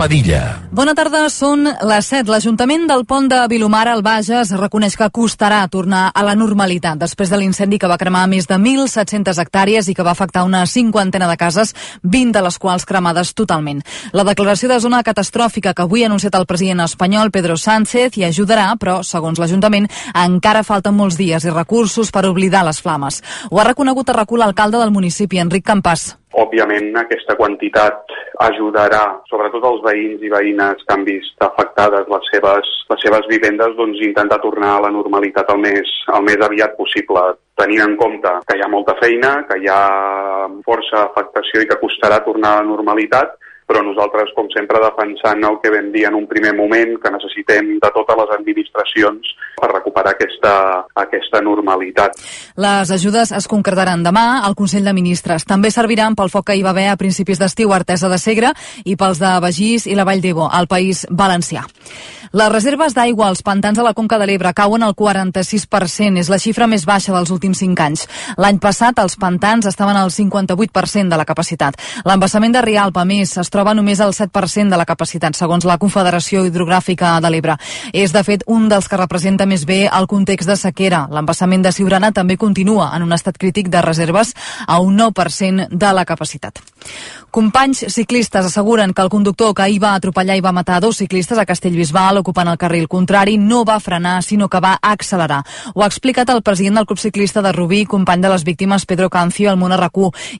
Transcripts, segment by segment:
Padilla. Bona tarda, són les 7. L'Ajuntament del Pont de Vilomara al Bages reconeix que costarà tornar a la normalitat després de l'incendi que va cremar més de 1.700 hectàrees i que va afectar una cinquantena de cases, 20 de les quals cremades totalment. La declaració de zona catastròfica que avui ha anunciat el president espanyol Pedro Sánchez hi ajudarà, però, segons l'Ajuntament, encara falten molts dies i recursos per oblidar les flames. Ho ha reconegut a recul l'alcalde del municipi, Enric Campàs. Òbviament, aquesta quantitat ajudarà, sobretot els veïns i veïnes que han vist afectades les seves, les seves vivendes, doncs intentar tornar a la normalitat el més, el més aviat possible, tenint en compte que hi ha molta feina, que hi ha força afectació i que costarà tornar a la normalitat, però nosaltres, com sempre, defensant el que vam dir en un primer moment, que necessitem de totes les administracions per recuperar aquesta, aquesta normalitat. Les ajudes es concretaran demà al Consell de Ministres. També serviran pel foc que hi va haver a principis d'estiu a Artesa de Segre i pels de Begís i la Vall d'Ebo, al País Valencià. Les reserves d'aigua als pantans de la Conca de l'Ebre cauen al 46%, és la xifra més baixa dels últims 5 anys. L'any passat els pantans estaven al 58% de la capacitat. L'embassament de Rialpa, més, es troba només al 7% de la capacitat, segons la Confederació Hidrogràfica de l'Ebre. És, de fet, un dels que representa més bé el context de sequera. L'embassament de Siurana també continua en un estat crític de reserves a un 9% de la capacitat. Companys ciclistes asseguren que el conductor que ahir va atropellar i va matar dos ciclistes a Castellbisbal ocupant el carril contrari no va frenar, sinó que va accelerar. Ho ha explicat el president del Club Ciclista de Rubí, company de les víctimes Pedro Cancio, al Món.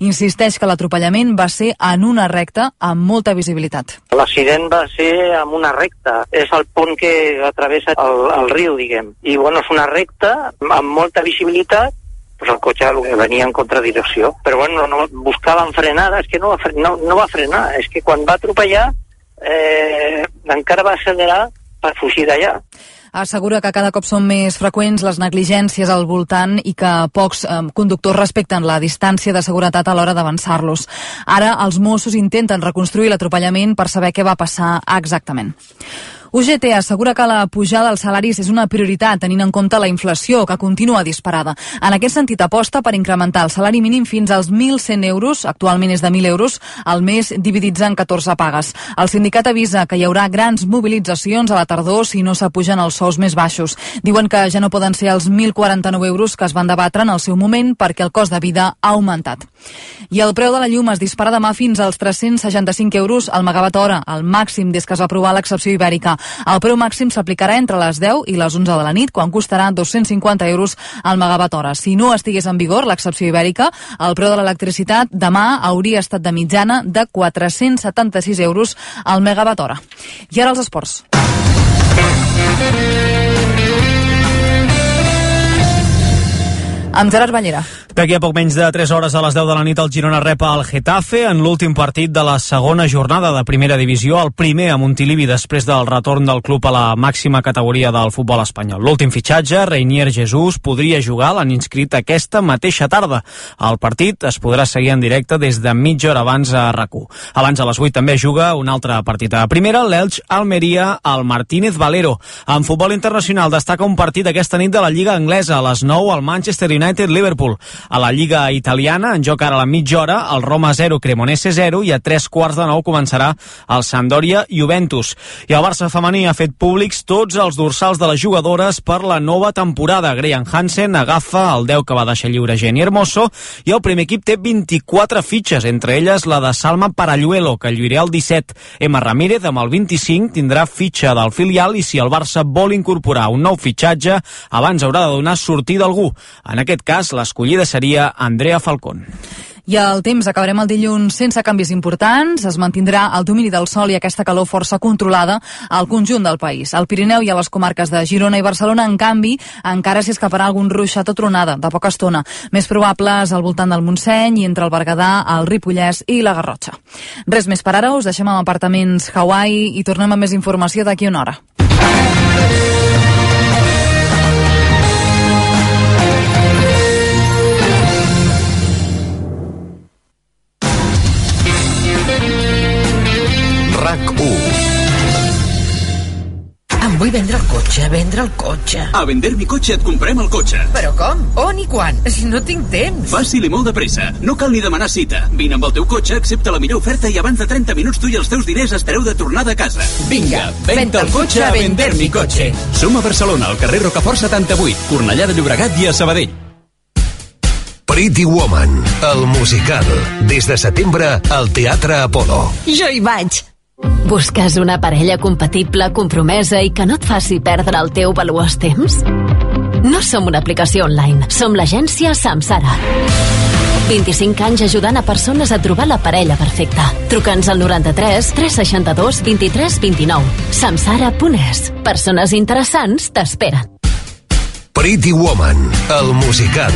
Insisteix que l'atropellament va ser en una recta amb molta visibilitat. L'accident va ser en una recta. És el pont que atravessa el, el riu, diguem. I bueno, és una recta amb molta visibilitat pues el cotxe venia en contradirecció. Però bueno, no, buscaven frenada, és que no va, fre no, no va frenar, és que quan va atropellar eh, encara va accelerar per fugir d'allà. Assegura que cada cop són més freqüents les negligències al voltant i que pocs eh, conductors respecten la distància de seguretat a l'hora d'avançar-los. Ara els Mossos intenten reconstruir l'atropellament per saber què va passar exactament. UGT assegura que la pujada dels salaris és una prioritat tenint en compte la inflació que continua disparada. En aquest sentit aposta per incrementar el salari mínim fins als 1.100 euros, actualment és de 1.000 euros, al mes dividits en 14 pagues. El sindicat avisa que hi haurà grans mobilitzacions a la tardor si no s'apugen els sous més baixos. Diuen que ja no poden ser els 1.049 euros que es van debatre en el seu moment perquè el cost de vida ha augmentat. I el preu de la llum es dispara demà fins als 365 euros al megawatt hora, el màxim des que es va aprovar l'excepció ibèrica. El preu màxim s'aplicarà entre les 10 i les 11 de la nit, quan costarà 250 euros al megawatt hora. Si no estigués en vigor l'excepció ibèrica, el preu de l'electricitat demà hauria estat de mitjana de 476 euros al megawatt hora. I ara els esports. Amb Gerard Ballera. D'aquí a poc menys de 3 hores a les 10 de la nit el Girona repa el Getafe en l'últim partit de la segona jornada de primera divisió, el primer a Montilivi després del retorn del club a la màxima categoria del futbol espanyol. L'últim fitxatge, Reinier Jesús, podria jugar, l'han inscrit aquesta mateixa tarda. El partit es podrà seguir en directe des de mitja hora abans a rac Abans a les 8 també juga un altre partit a primera, l'Elx Almeria al Martínez Valero. En futbol internacional destaca un partit aquesta nit de la Lliga Anglesa a les 9 al Manchester United-Liverpool. A la Lliga Italiana, en joc ara a la mitja hora, el Roma 0, Cremonese 0 i a tres quarts de nou començarà el Sampdoria Juventus. I el Barça femení ha fet públics tots els dorsals de les jugadores per la nova temporada. Graham Hansen agafa el 10 que va deixar lliure Jenny Hermoso i el primer equip té 24 fitxes, entre elles la de Salma Paralluelo, que lluirà el 17. Emma Ramírez, amb el 25, tindrà fitxa del filial i si el Barça vol incorporar un nou fitxatge, abans haurà de donar sortida a algú. En aquest cas, l'escollida seria Andrea Falcón. I el temps, acabarem el dilluns sense canvis importants, es mantindrà el domini del sol i aquesta calor força controlada al conjunt del país. Al Pirineu i a les comarques de Girona i Barcelona, en canvi, encara s'hi escaparà algun ruixat o tronada de poca estona. Més probables al voltant del Montseny i entre el Berguedà, el Ripollès i la Garrotxa. Res més per ara, us deixem amb apartaments Hawaii i tornem amb més informació d'aquí una hora. RAC 1 Em vull vendre el cotxe, vendre el cotxe. A Vender mi cotxe et comprem el cotxe. Però com? On i quan? Si no tinc temps. Fàcil i molt de pressa. No cal ni demanar cita. Vine amb el teu cotxe, accepta la millor oferta i abans de 30 minuts tu i els teus diners estareu de tornada a casa. Vinga, venta el cotxe a Vender mi cotxe. Som a Barcelona, al carrer Rocafort 78, Cornellà de Llobregat i a Sabadell. Pretty Woman, el musical. Des de setembre al Teatre Apolo. Jo hi vaig. Busques una parella compatible, compromesa i que no et faci perdre el teu valuós temps? No som una aplicació online, som l'agència Samsara. 25 anys ajudant a persones a trobar la parella perfecta. Truca'ns al 93 362 23 29. Samsara.es. Persones interessants t'esperen. Pretty Woman, el musical.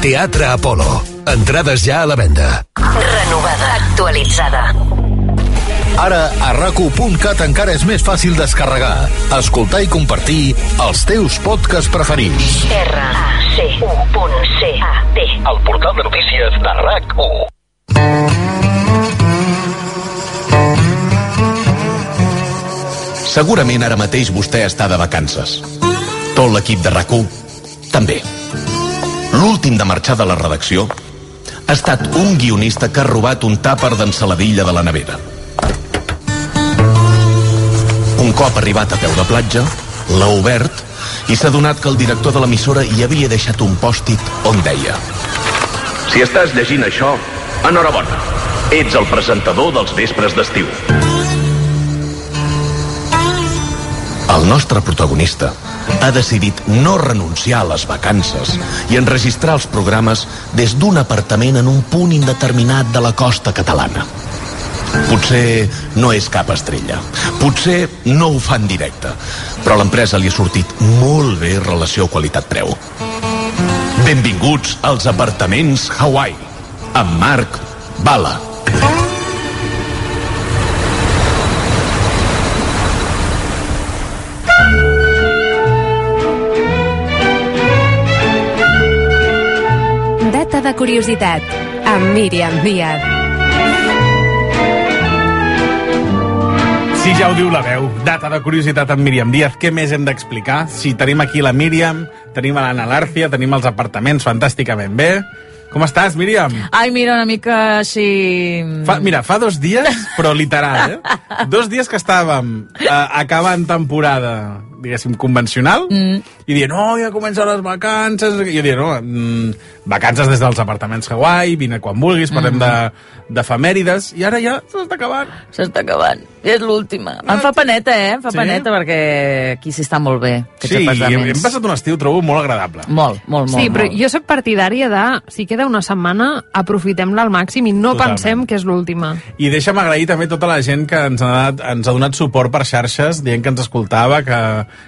Teatre Apolo. Entrades ja a la venda. Renovada. Actualitzada. Ara, a racu.cat encara és més fàcil descarregar, escoltar i compartir els teus podcasts preferits. R-A-C-U.C-A-T El portal de notícies de RAC1. Segurament ara mateix vostè està de vacances. Tot l'equip de rac també. L'últim de marxar de la redacció ha estat un guionista que ha robat un tàper d'ensaladilla de la nevera. Un cop arribat a peu de platja, l'ha obert i s'ha donat que el director de l'emissora hi havia deixat un pòstit on deia Si estàs llegint això, enhorabona. Ets el presentador dels vespres d'estiu. El nostre protagonista ha decidit no renunciar a les vacances i enregistrar els programes des d'un apartament en un punt indeterminat de la costa catalana. Potser no és cap estrella. Potser no ho fa en directe. Però a l'empresa li ha sortit molt bé relació qualitat-preu. Benvinguts als apartaments Hawaii. Amb Marc Bala. Data de curiositat amb Míriam Díaz. Sí, ja ho diu la veu. Data de curiositat amb Míriam Díaz. Què més hem d'explicar? Si tenim aquí la Míriam, tenim a l'Anna Lárcia, tenim els apartaments fantàsticament bé. Com estàs, Míriam? Ai, mira, una mica així... Fa, mira, fa dos dies, però literal, eh? Dos dies que estàvem eh, acabant temporada, diguéssim, convencional, Mm. i dient, no, ja comencen les vacances, i jo dient, no, mm, vacances des dels apartaments Hawaii, vine quan vulguis, parlem Mm. de d'efemèrides, i ara ja s'està acabant. S'està acabant. És l'última. Em fa paneta, eh? Em fa Sí? paneta perquè aquí s'hi està molt bé. Sí, hem, hem passat un estiu, trobo, molt agradable. Molt, molt, molt. Sí, però molt. jo sóc partidària de, si queda una setmana, aprofitem-la al màxim i no Totalment. pensem que és l'última. I deixa'm agrair també tota la gent que ens ha, donat, ens ha donat suport per xarxes, dient que ens escoltava, que,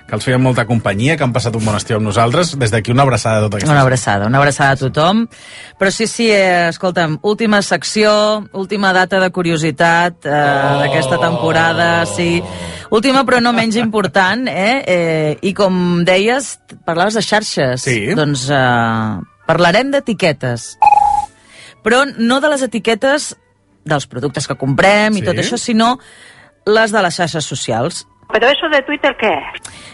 que els feien molta companyia, que han passat un bon estiu amb nosaltres. Des d'aquí una abraçada a tota aquesta Una abraçada, una abraçada a tothom. Però sí, sí, eh, escolta'm, última secció, última data de curiositat eh, Oh. d'aquesta temporada, sí. Última però no menys important, eh? eh I com deies, parlaves de xarxes. Sí. Doncs eh, parlarem d'etiquetes. Però no de les etiquetes dels productes que comprem i Sí. tot això, sinó les de les xarxes socials. Però eso de Twitter què?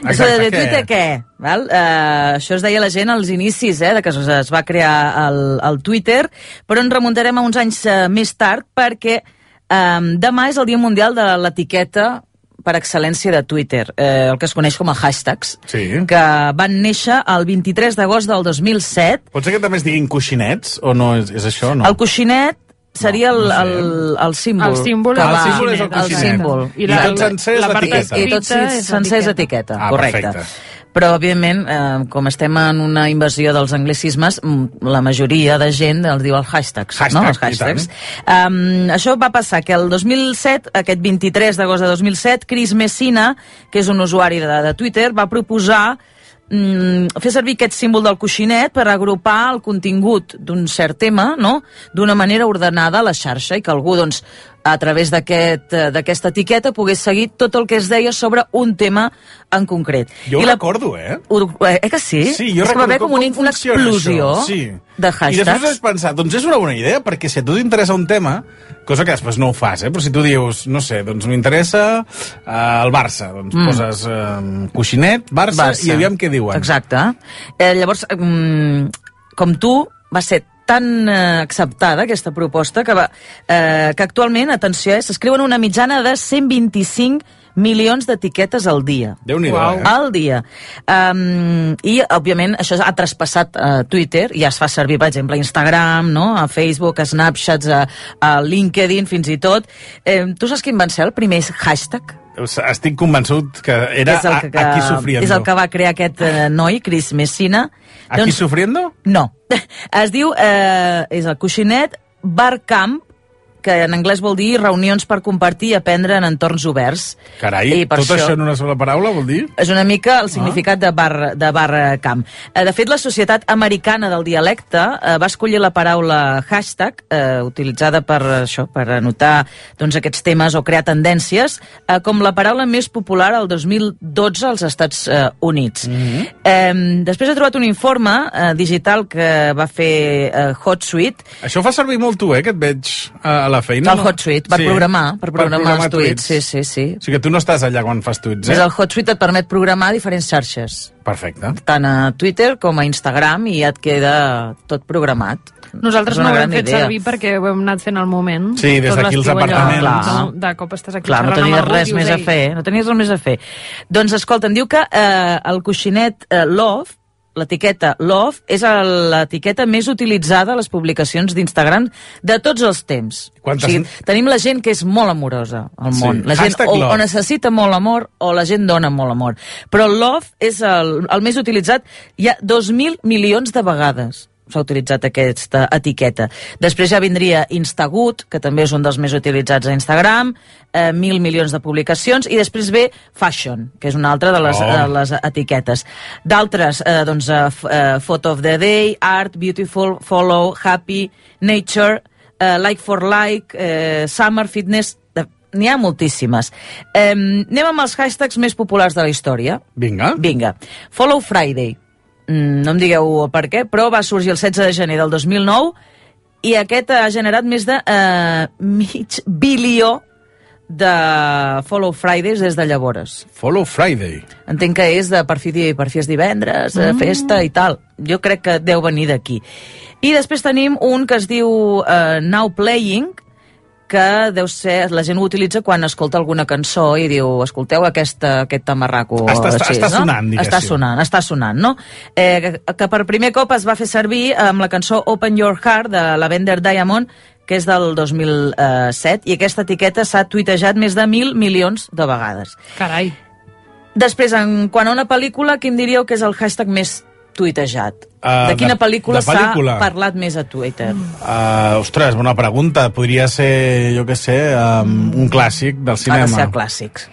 Això de, de Twitter què? Val? Uh, això es deia la gent als inicis, eh, de que es, es va crear el, el Twitter, però ens remuntarem a uns anys uh, més tard perquè um, demà és el Dia Mundial de l'etiqueta per excel·lència de Twitter, eh, el que es coneix com a hashtags, Sí. que van néixer el 23 d'agost del 2007. Pot ser que també es diguin coixinets, o no és, és això? No. El coixinet seria el, no sé. el, el símbol. El símbol que és el va- símbol és el el coixinet. símbol. I la- I tot sencer és la part l'etiqueta. I tot sí, Escrita és sencer és etiqueta. Ah, correcte. perfecte. Però, òbviament, eh, com estem en una invasió dels anglicismes, la majoria de gent els diu els hashtags, Hashtag, no? Els hashtags. Um, això va passar que el 2007, aquest 23 d'agost de 2007, Chris Messina, que és un usuari de, de Twitter, va proposar mm, fer servir aquest símbol del coixinet per agrupar el contingut d'un cert tema no? d'una manera ordenada a la xarxa i que algú doncs, a través eh, d'aquesta etiqueta pogués seguir tot el que es deia sobre un tema en concret. Jo ho I la, recordo, eh? ho, eh, que sí? Sí, jo és recordo haver com, una, una funciona explosió això, sí. de I després hashtags. has pensat, doncs és una bona idea, perquè si a tu t'interessa un tema, cosa que després no ho fas, eh? però si tu dius, no sé, doncs m'interessa eh, el Barça, doncs Mm. mm. poses eh, coixinet, Barça, Barça. i aviam què diuen. Exacte. Eh, llavors, mm, com tu, va ser tan eh, acceptada aquesta proposta que, va, eh, que actualment, atenció, eh, s'escriuen una mitjana de 125 milions d'etiquetes al dia. Déu-n'hi-do, Uau. eh? Al dia. Um, I, òbviament, això ha traspassat a Twitter, i ja es fa servir, per exemple, a Instagram, no? a Facebook, a Snapchats, a, a LinkedIn, fins i tot. Eh, tu saps quin va ser el primer hashtag? Estic convençut que era és el a- aquí sufriendo. És el que va crear aquest eh, noi, Chris Messina. Aquí sufriendo? No. Es diu, eh, és el coixinet Barcamp, que en anglès vol dir reunions per compartir i aprendre en entorns oberts. Carai, I per tot això... això- en una sola paraula vol dir? És una mica el significat de bar, de bar camp. Eh, De fet, la Societat Americana del Dialecte eh, va escollir la paraula hashtag, eh, utilitzada per això, per anotar doncs, aquests temes o crear tendències, eh, com la paraula més popular al 2012 als Estats eh, Units. Mm -hmm. eh, després he trobat un informe eh, digital que va fer eh, HotSuite, Això fa servir molt tu, eh, que et veig a a la feina. el HotSuite, per programar, per programar els tuits. Sí, sí, sí. O sigui que tu no estàs allà quan fas tuits, eh? És el HotSuite et permet programar diferents xarxes. Perfecte. tant a Twitter com a Instagram i ja et queda tot programat. Nosaltres no una ho hem gran fet idea. servir perquè ho hem anat fent al moment. Sí, des d'aquí els l'estiu allò, apartaments. no? De cop estàs aquí Clar, no tenies res dius, més a "Ei, fer, no tenies res més a fer. Doncs escolta, em diu que eh, el coixinet eh, Love, l'etiqueta Love, és l'etiqueta més utilitzada a les publicacions d'Instagram de tots els temps. Quantes- O sigui, tenim la gent que és molt amorosa al Sí. món. La gent Hashtag o, love. o necessita molt amor o la gent dona molt amor. Però Love és el, el més utilitzat ja 2.000 milions de vegades s'ha utilitzat aquesta etiqueta. Després ja vindria Instagut, que també és un dels més utilitzats a Instagram, eh, mil milions de publicacions, i després ve Fashion, que és una altra de les, Oh. de les etiquetes. D'altres, eh, doncs, eh, eh, Photo of the Day, Art, Beautiful, Follow, Happy, Nature, eh, Like for Like, eh, Summer, Fitness... N'hi ha moltíssimes. Eh, anem amb els hashtags més populars de la història. Vinga. Vinga. Follow Friday. Mm, no em digueu per què, però va sorgir el 16 de gener del 2009 i aquest ha generat més de eh, mig bilió de Follow Fridays des de llavors. Follow Friday. Entenc que és de per fi, per fi és divendres, mm. Mm. festa i tal. Jo crec que deu venir d'aquí. I després tenim un que es diu uh, Now Playing, que deu ser, la gent ho utilitza quan escolta alguna cançó i diu, escolteu aquesta, aquest tamarraco. Està- està- està sonant, diguéssim. Està sonant, està sonant, no? Eh, que, que per primer cop es va fer servir amb la cançó Open Your Heart de Lavender Diamond, que és del 2007, i aquesta etiqueta s'ha tuitejat més de mil milions de vegades. Carai. Després, en quant a una pel·lícula, quin diríeu que és el hashtag més tuitejat? Uh, de quina de- pel·lícula de s'ha pel·lícula. parlat més a Twitter? Uh, ostres, bona pregunta. Podria ser, jo què sé, um, un clàssic del Ha cinema. de ser clàssics.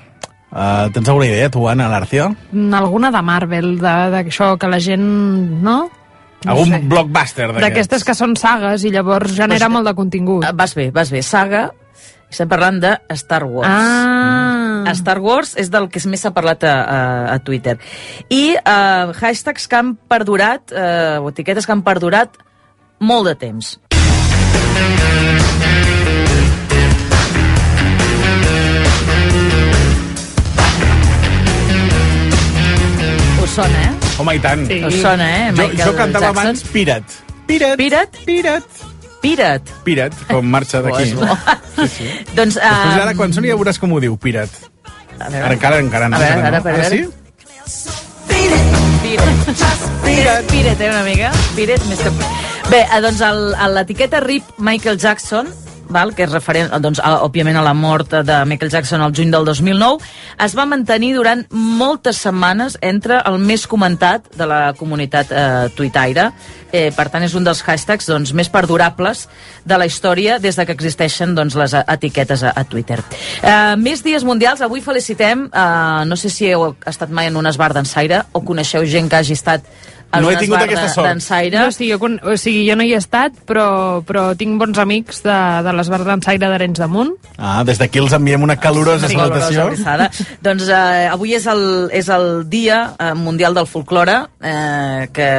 Uh, tens alguna idea, tu, Anna García? Mm, Alguna de Marvel, de- d'això que la gent... No? No Algun sé. blockbuster d'aquests? D'aquestes que són sagues i llavors genera Pues, molt de contingut. Ah, Vas bé, vas bé. Saga, estem parlant de Star Wars. Ah. Star Wars és del que més s'ha parlat a, a, a Twitter. I uh, hashtags que han perdurat, uh, o etiquetes que han perdurat molt de temps. Us sona, eh? Home, i tant. Sí. Us sona, eh? Jo, jo cantava Jackson. abans Pirat. Pirat. Pirat? Pirat. Pirat. Pirat, com marxa d'aquí. Oh. Sí, sí. Doncs, Després de la um, cançó ja veuràs com ho diu, Pirat. A veure. Ara encara, encara no. A veure, ara, no. a veure. sí? Piret. Piret. Piret, eh, una mica? Piret més que... Bé, eh, doncs l'etiqueta RIP Michael Jackson, val, que és referent, eh, doncs, a, òbviament, a la mort de Michael Jackson al juny del 2009, es va mantenir durant moltes setmanes entre el més comentat de la comunitat eh, tuitaire. Eh, per tant, és un dels hashtags doncs, més perdurables de la història des de que existeixen doncs, les etiquetes a, a Twitter. Eh, més dies mundials. Avui felicitem, eh, no sé si heu estat mai en un esbar d'ensaire o coneixeu gent que hagi estat No he tingut aquesta sort. d'ensaire. No, sí, jo, o sigui, jo no hi he estat, però, però tinc bons amics de, de l'Esbar d'Ensaire d'Arenys de Munt. Ah, des d'aquí els enviem una calorosa Sí, salutació. calorosa doncs eh, avui és el, és el Dia eh, Mundial del Folklore, eh, que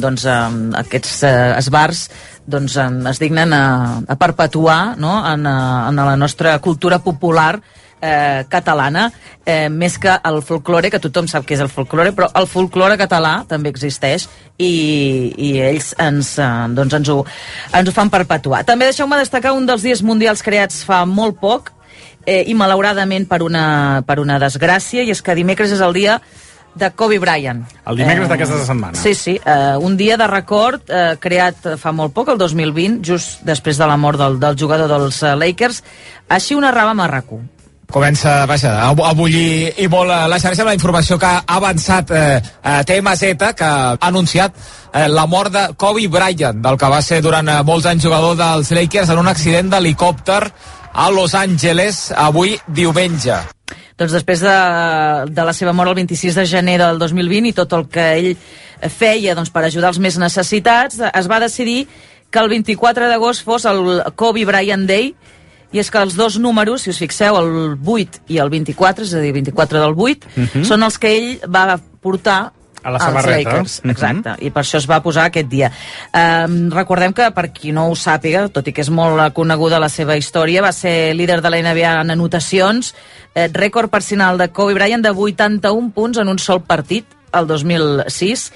doncs, eh, aquests eh, esbars doncs, eh, es dignen a, a perpetuar no? en, eh, en la nostra cultura popular eh, catalana, eh, més que el folklore, que tothom sap què és el folklore, però el folklore català també existeix i, i ells ens, eh, doncs ens, ho, ens ho fan perpetuar. També deixeu-me destacar un dels dies mundials creats fa molt poc, eh, i malauradament per una, per una desgràcia, i és que dimecres és el dia de Kobe Bryant. El dimecres d'aquesta setmana. Sí, sí, eh, un dia de record eh, creat fa molt poc, el 2020, just després de la mort del, del jugador dels eh, Lakers. Així ho narrava Marracú. Comença vaja, a, bullir i molt eh, la xarxa amb la informació que ha avançat eh, TMZ, que ha anunciat eh, la mort de Kobe Bryant, del que va ser durant eh, molts anys jugador dels Lakers en un accident d'helicòpter a Los Angeles avui diumenge. Doncs després de, de la seva mort el 26 de gener del 2020 i tot el que ell feia doncs, per ajudar els més necessitats, es va decidir que el 24 d'agost fos el Kobe Bryant Day, i és que els dos números, si us fixeu, el 8 i el 24, és a dir, 24 del 8, Mhm. són els que ell va portar A la als samarreta. Lakers, Mhm. exacte, i per això es va posar aquest dia. Um, recordem que, per qui no ho sàpiga, tot i que és molt coneguda la seva història, va ser líder de la NBA en anotacions, eh, rècord personal de Kobe Bryant de 81 punts en un sol partit, el 2006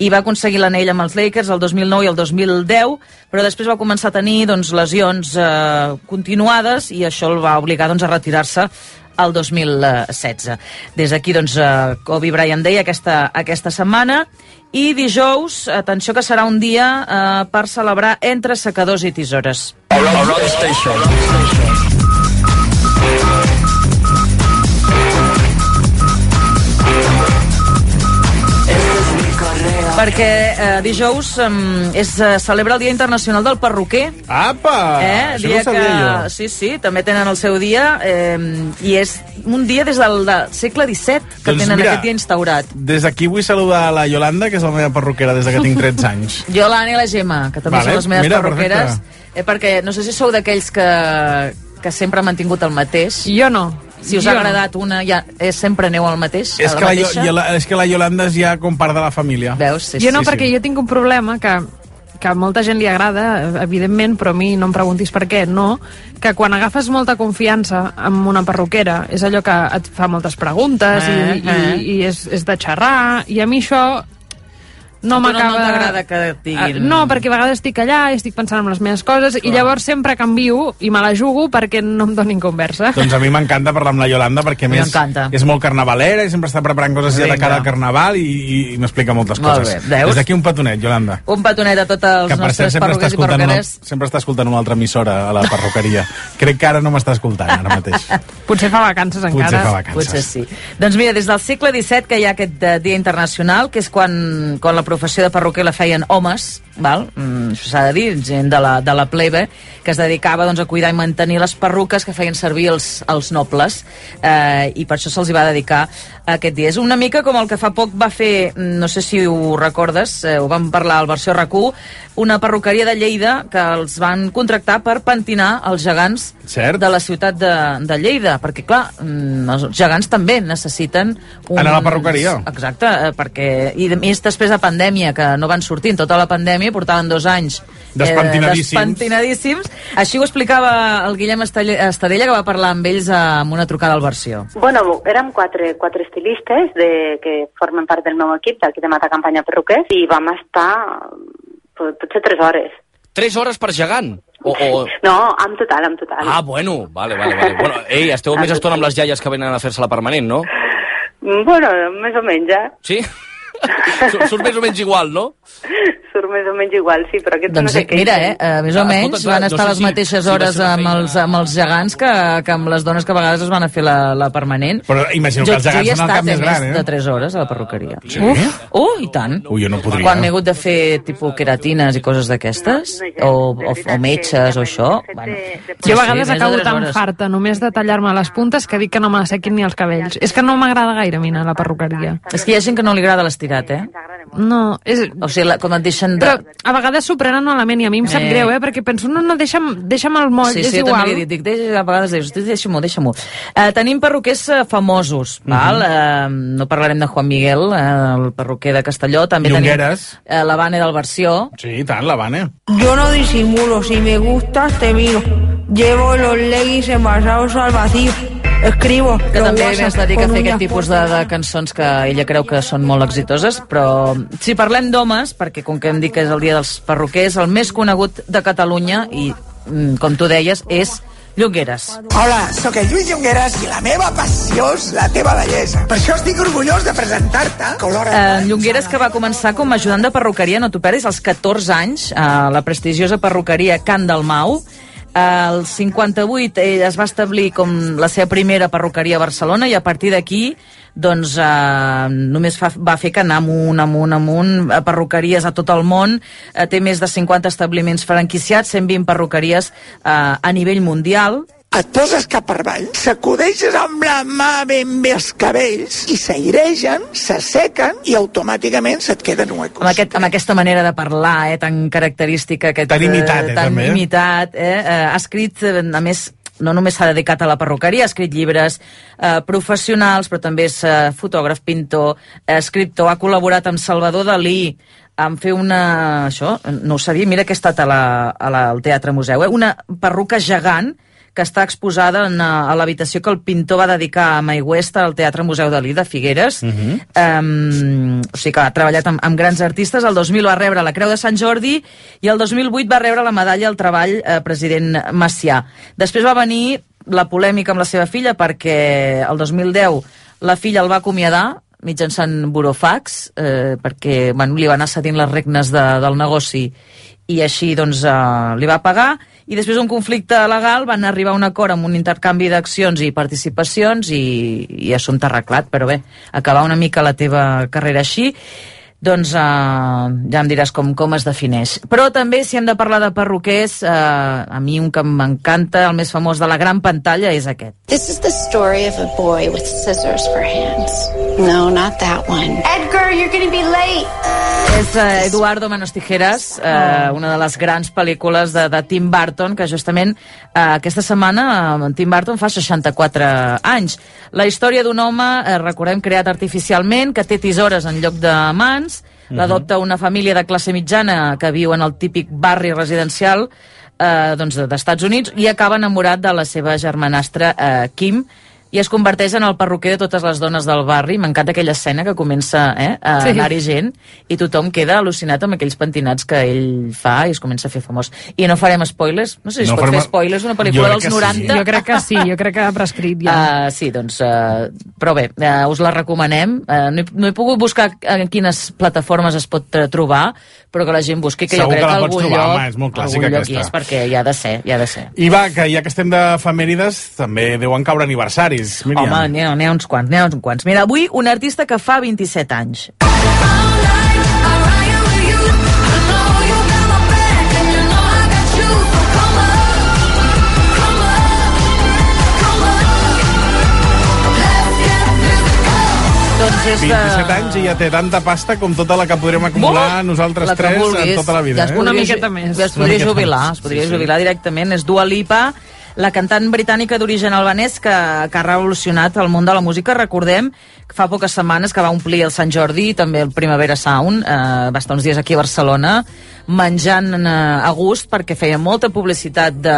i va aconseguir l'anell amb els Lakers el 2009 i el 2010 però després va començar a tenir doncs, lesions eh, continuades i això el va obligar doncs, a retirar-se el 2016. Des d'aquí, doncs, eh, Kobe Bryant Day aquesta, aquesta setmana i dijous, atenció que serà un dia eh, per celebrar entre secadors i tisores. Perquè eh, dijous eh, eh, celebra el Dia Internacional del Perruquer. Apa! Eh? Això no Dia ho sabia que, jo. sí, sí, també tenen el seu dia eh, i és un dia des del, del segle XVII que Doncs tenen mira, aquest dia instaurat. Des d'aquí vull saludar la Yolanda, que és la meva perruquera des de que tinc 13 anys. Jo, l'Anna i la Gemma, que també Vale, són les meves mira, perruqueres, eh, perquè no sé si sou d'aquells que, que sempre han mantingut el mateix. Jo no. Si us Jo ha no. agradat una, ja, eh, sempre aneu al mateix? és, a que la la, mateixa? Yola- és que la Yolanda és ja com part de la família. Veus? jo no, perquè jo tinc un problema que que a molta gent li agrada, evidentment, però a mi no em preguntis per què, no, que quan agafes molta confiança amb una perruquera és allò que et fa moltes preguntes Eh, i, eh. i, i és, és de xerrar, i a mi això no A tu no- m'acaba... no t'agrada que et diguin- Ah, No, perquè a vegades estic allà i estic pensant en les meves coses i llavors sempre canvio i me la jugo perquè no em donin conversa. Doncs a mi m'encanta parlar amb la Yolanda perquè a més és molt carnavalera i sempre està preparant coses ja de Vinga. cara al carnaval i, i, i m'explica moltes Molt coses. bé, veus? Des d'aquí un petonet, Yolanda. Un petonet a tots els Que per cert nostres sempre està, perruquers i escoltant una, perruqueres. sempre està escoltant una altra emissora a la perruqueria. Crec que ara no m'està escoltant ara mateix. Potser fa vacances Potser encara. fa vacances. Potser sí. Doncs mira, des del segle XVII que hi ha aquest eh, dia internacional, que és quan, quan la professió de perruquer la feien homes, val? Mm, s'ha de dir, gent de la, de la plebe, que es dedicava doncs, a cuidar i mantenir les perruques que feien servir els, els nobles, eh, i per això se'ls va dedicar aquest dia. És una mica com el que fa poc va fer, mm, no sé si ho recordes, eh, ho vam parlar al versió RAC1, una perruqueria de Lleida que els van contractar per pentinar els gegants Cert. de la ciutat de, de Lleida, perquè clar, mm, els gegants també necessiten un... Anar a la perruqueria. Exacte, eh, perquè i de més després de pandèmia, que no van sortint tota la pandèmia, portaven dos anys Despentinadíssims. eh, despentinadíssims. Així ho explicava el Guillem Estadella, que va parlar amb ells amb una trucada al versió. Bueno, érem quatre, quatre estilistes de, que formen part del meu equip d'aquí de Mata Campanya Perruquers i vam estar pot- potser tres hores. 3 hores per gegant? O, o... No, en total, en total. Ah, bueno, vale, vale, vale. Bueno, ei, esteu més estona amb les iaies que venen a fer-se la permanent, no? Bueno, més o menys, eh? Sí? Surt més o menys igual, no? Surt més o menys igual, sí, però aquests Doncs no sé sí, mira, eh, més o Ah, menys escolta, clar, van no estar sé les si- mateixes si hores una amb, els, amb els gegants que, que amb les dones que a vegades es van a fer la, la permanent. Però imagino jo, que els gegants són el cap més gran, eh? de 3 hores a la perruqueria. Sí? Uf, uh, i tant. Ui, jo no podria. Quan m'he hagut de fer tipus queratines i coses d'aquestes, o, o, o metges o això, bueno, Jo a vegades de acabo tan hores. farta només de tallar-me les puntes que dic que no me la sequin ni els cabells. És que no m'agrada gaire a mi anar a la perruqueria. És que hi ha gent que no li agrada l'estirat, eh? No, és... O sigui, la, com et deixen de... Però a vegades s'ho prenen malament i a mi em sap Eh. greu, eh? Perquè penso, no, no, deixa'm, deixa'm el moll, Sí, és sí, jo igual. també li dic, dic a vegades dius, deixa-m'ho, deixa-m'ho. Eh, tenim perruquers eh, famosos, val? Eh, no parlarem de Juan Miguel, eh, el perruquer de Castelló, també Llongueres. tenim eh, la Vane del Versió. Sí, i tant, la Vane. Yo no disimulo, si me gustas te miro. Llevo los leggings envasados al vacío. Escribo. que també WhatsApp es dedica a fer aquest tipus de, de cançons que ella creu que són molt exitoses, però si parlem d'homes, perquè com que hem dit que és el dia dels perruquers, el més conegut de Catalunya, i mm, com tu deies, és Llongueres. Hola, sóc el Lluís Llongueres i la meva passió és la teva bellesa. Per això estic orgullós de presentar-te. Eh, Llongueres que va començar com a ajudant de perruqueria, no t'ho perdis, als 14 anys, a la prestigiosa perruqueria Can Dalmau. Al 58 ell es va establir com la seva primera perruqueria a Barcelona i a partir d'aquí doncs eh, només fa, va fer que anar amunt, amunt, amunt, a perruqueries a tot el món, eh, té més de 50 establiments franquiciats, 120 perruqueries eh, a nivell mundial, Et poses cap per avall, sacudeixes amb la mà ben bé els cabells i s'airegen, s'assequen i automàticament se't queden huecos. amb, aquest, amb aquesta manera de parlar eh, tan característica aquest, Tan imitat, eh, tan també. imitat eh, eh, ha escrit eh, a més no només s'ha dedicat a la perruqueria, ha escrit llibres eh, professionals, però també és eh, fotògraf, pintor, eh, escriptor, ha col·laborat amb Salvador Dalí, en fer una... això, no ho sabia, mira que he estat a la, a la, al Teatre Museu, eh? una perruca gegant que està exposada en, a a l'habitació que el pintor va dedicar a Mai West al Teatre Museu Dalí de Figueres. Mhm. Um, o sigui que ha treballat amb, amb grans artistes. El 2000 va rebre la Creu de Sant Jordi i el 2008 va rebre la medalla al treball eh, president Macià. Després va venir la polèmica amb la seva filla perquè el 2010 la filla el va acomiadar mitjançant burofax eh, perquè bueno, li va anar cedint les regnes de, del negoci i així doncs, eh, li va pagar i després d'un conflicte legal van arribar a un acord amb un intercanvi d'accions i participacions i, i assumpte arreglat, però bé, acabar una mica la teva carrera així doncs eh, ja em diràs com, com es defineix. Però també, si hem de parlar de perruquers, eh, a mi un que m'encanta, el més famós de la gran pantalla, és aquest. This is the story of a boy with scissors for hands. No, not that one. Edgar, you're gonna be late. És eh, Eduardo Manos Tijeras, eh, una de les grans pel·lícules de, de Tim Burton, que justament eh, aquesta setmana eh, Tim Burton fa 64 anys. La història d'un home, eh, recordem, creat artificialment, que té tisores en lloc de mans, l'adopta una família de classe mitjana que viu en el típic barri residencial eh, doncs de- d'Estats Units i acaba enamorat de la seva germanastra eh, Kim i es converteix en el perruquer de totes les dones del barri. M'encanta aquella escena que comença eh, a Sí. anar-hi gent i tothom queda al·lucinat amb aquells pentinats que ell fa i es comença a fer famós. I no farem spoilers? No sé si No es pot farem- fer spoilers d'una Jo pel·lícula dels que sí. 90. Jo crec que sí, jo crec que ha prescrit ja. Uh, sí, doncs, uh, però bé, uh, us la recomanem. Uh, no, he, no he pogut buscar en quines plataformes es pot uh, trobar, però que la gent busqui, que Segur jo crec que la que algun trobar, lloc, home, és molt clàssica algun lloc hi aquesta. és, perquè hi ha de ser, hi ha de ser. I va, que ja que estem d'efemèrides, també deuen caure aniversaris, Míriam. Home, n'hi ha, ha uns quants, n'hi ha uns quants. Mira, avui un artista que fa 27 anys. Doncs és de... 27 anys i ja té tanta pasta com tota la que podrem acumular nosaltres La tres vulguis. en tota la vida. Ja es eh? Una miqueta més. Ja es podria jubilar, es podria Sí, sí. jubilar directament. És Dua Lipa, la cantant britànica d'origen albanès que, que ha revolucionat el món de la música. Recordem que fa poques setmanes que va omplir el Sant Jordi i també el Primavera Sound. Eh, va estar uns dies aquí a Barcelona menjant eh, a gust perquè feia molta publicitat de,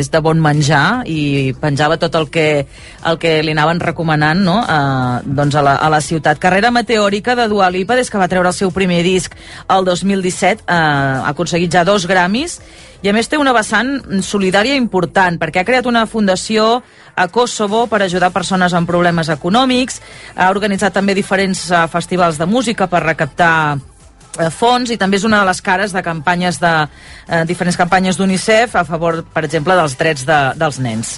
és de bon menjar i penjava tot el que, el que li anaven recomanant no? eh, doncs a, la, a la ciutat. Carrera meteòrica de Dua Lipa des que va treure el seu primer disc el 2017 eh, ha aconseguit ja dos Grammys i a més té una vessant solidària important perquè ha creat una fundació a Kosovo per ajudar persones amb problemes econòmics, ha organitzat també diferents eh, festivals de música per recaptar fons i també és una de les cares de campanyes de eh, diferents campanyes d'UNICEF a favor, per exemple, dels drets de, dels nens.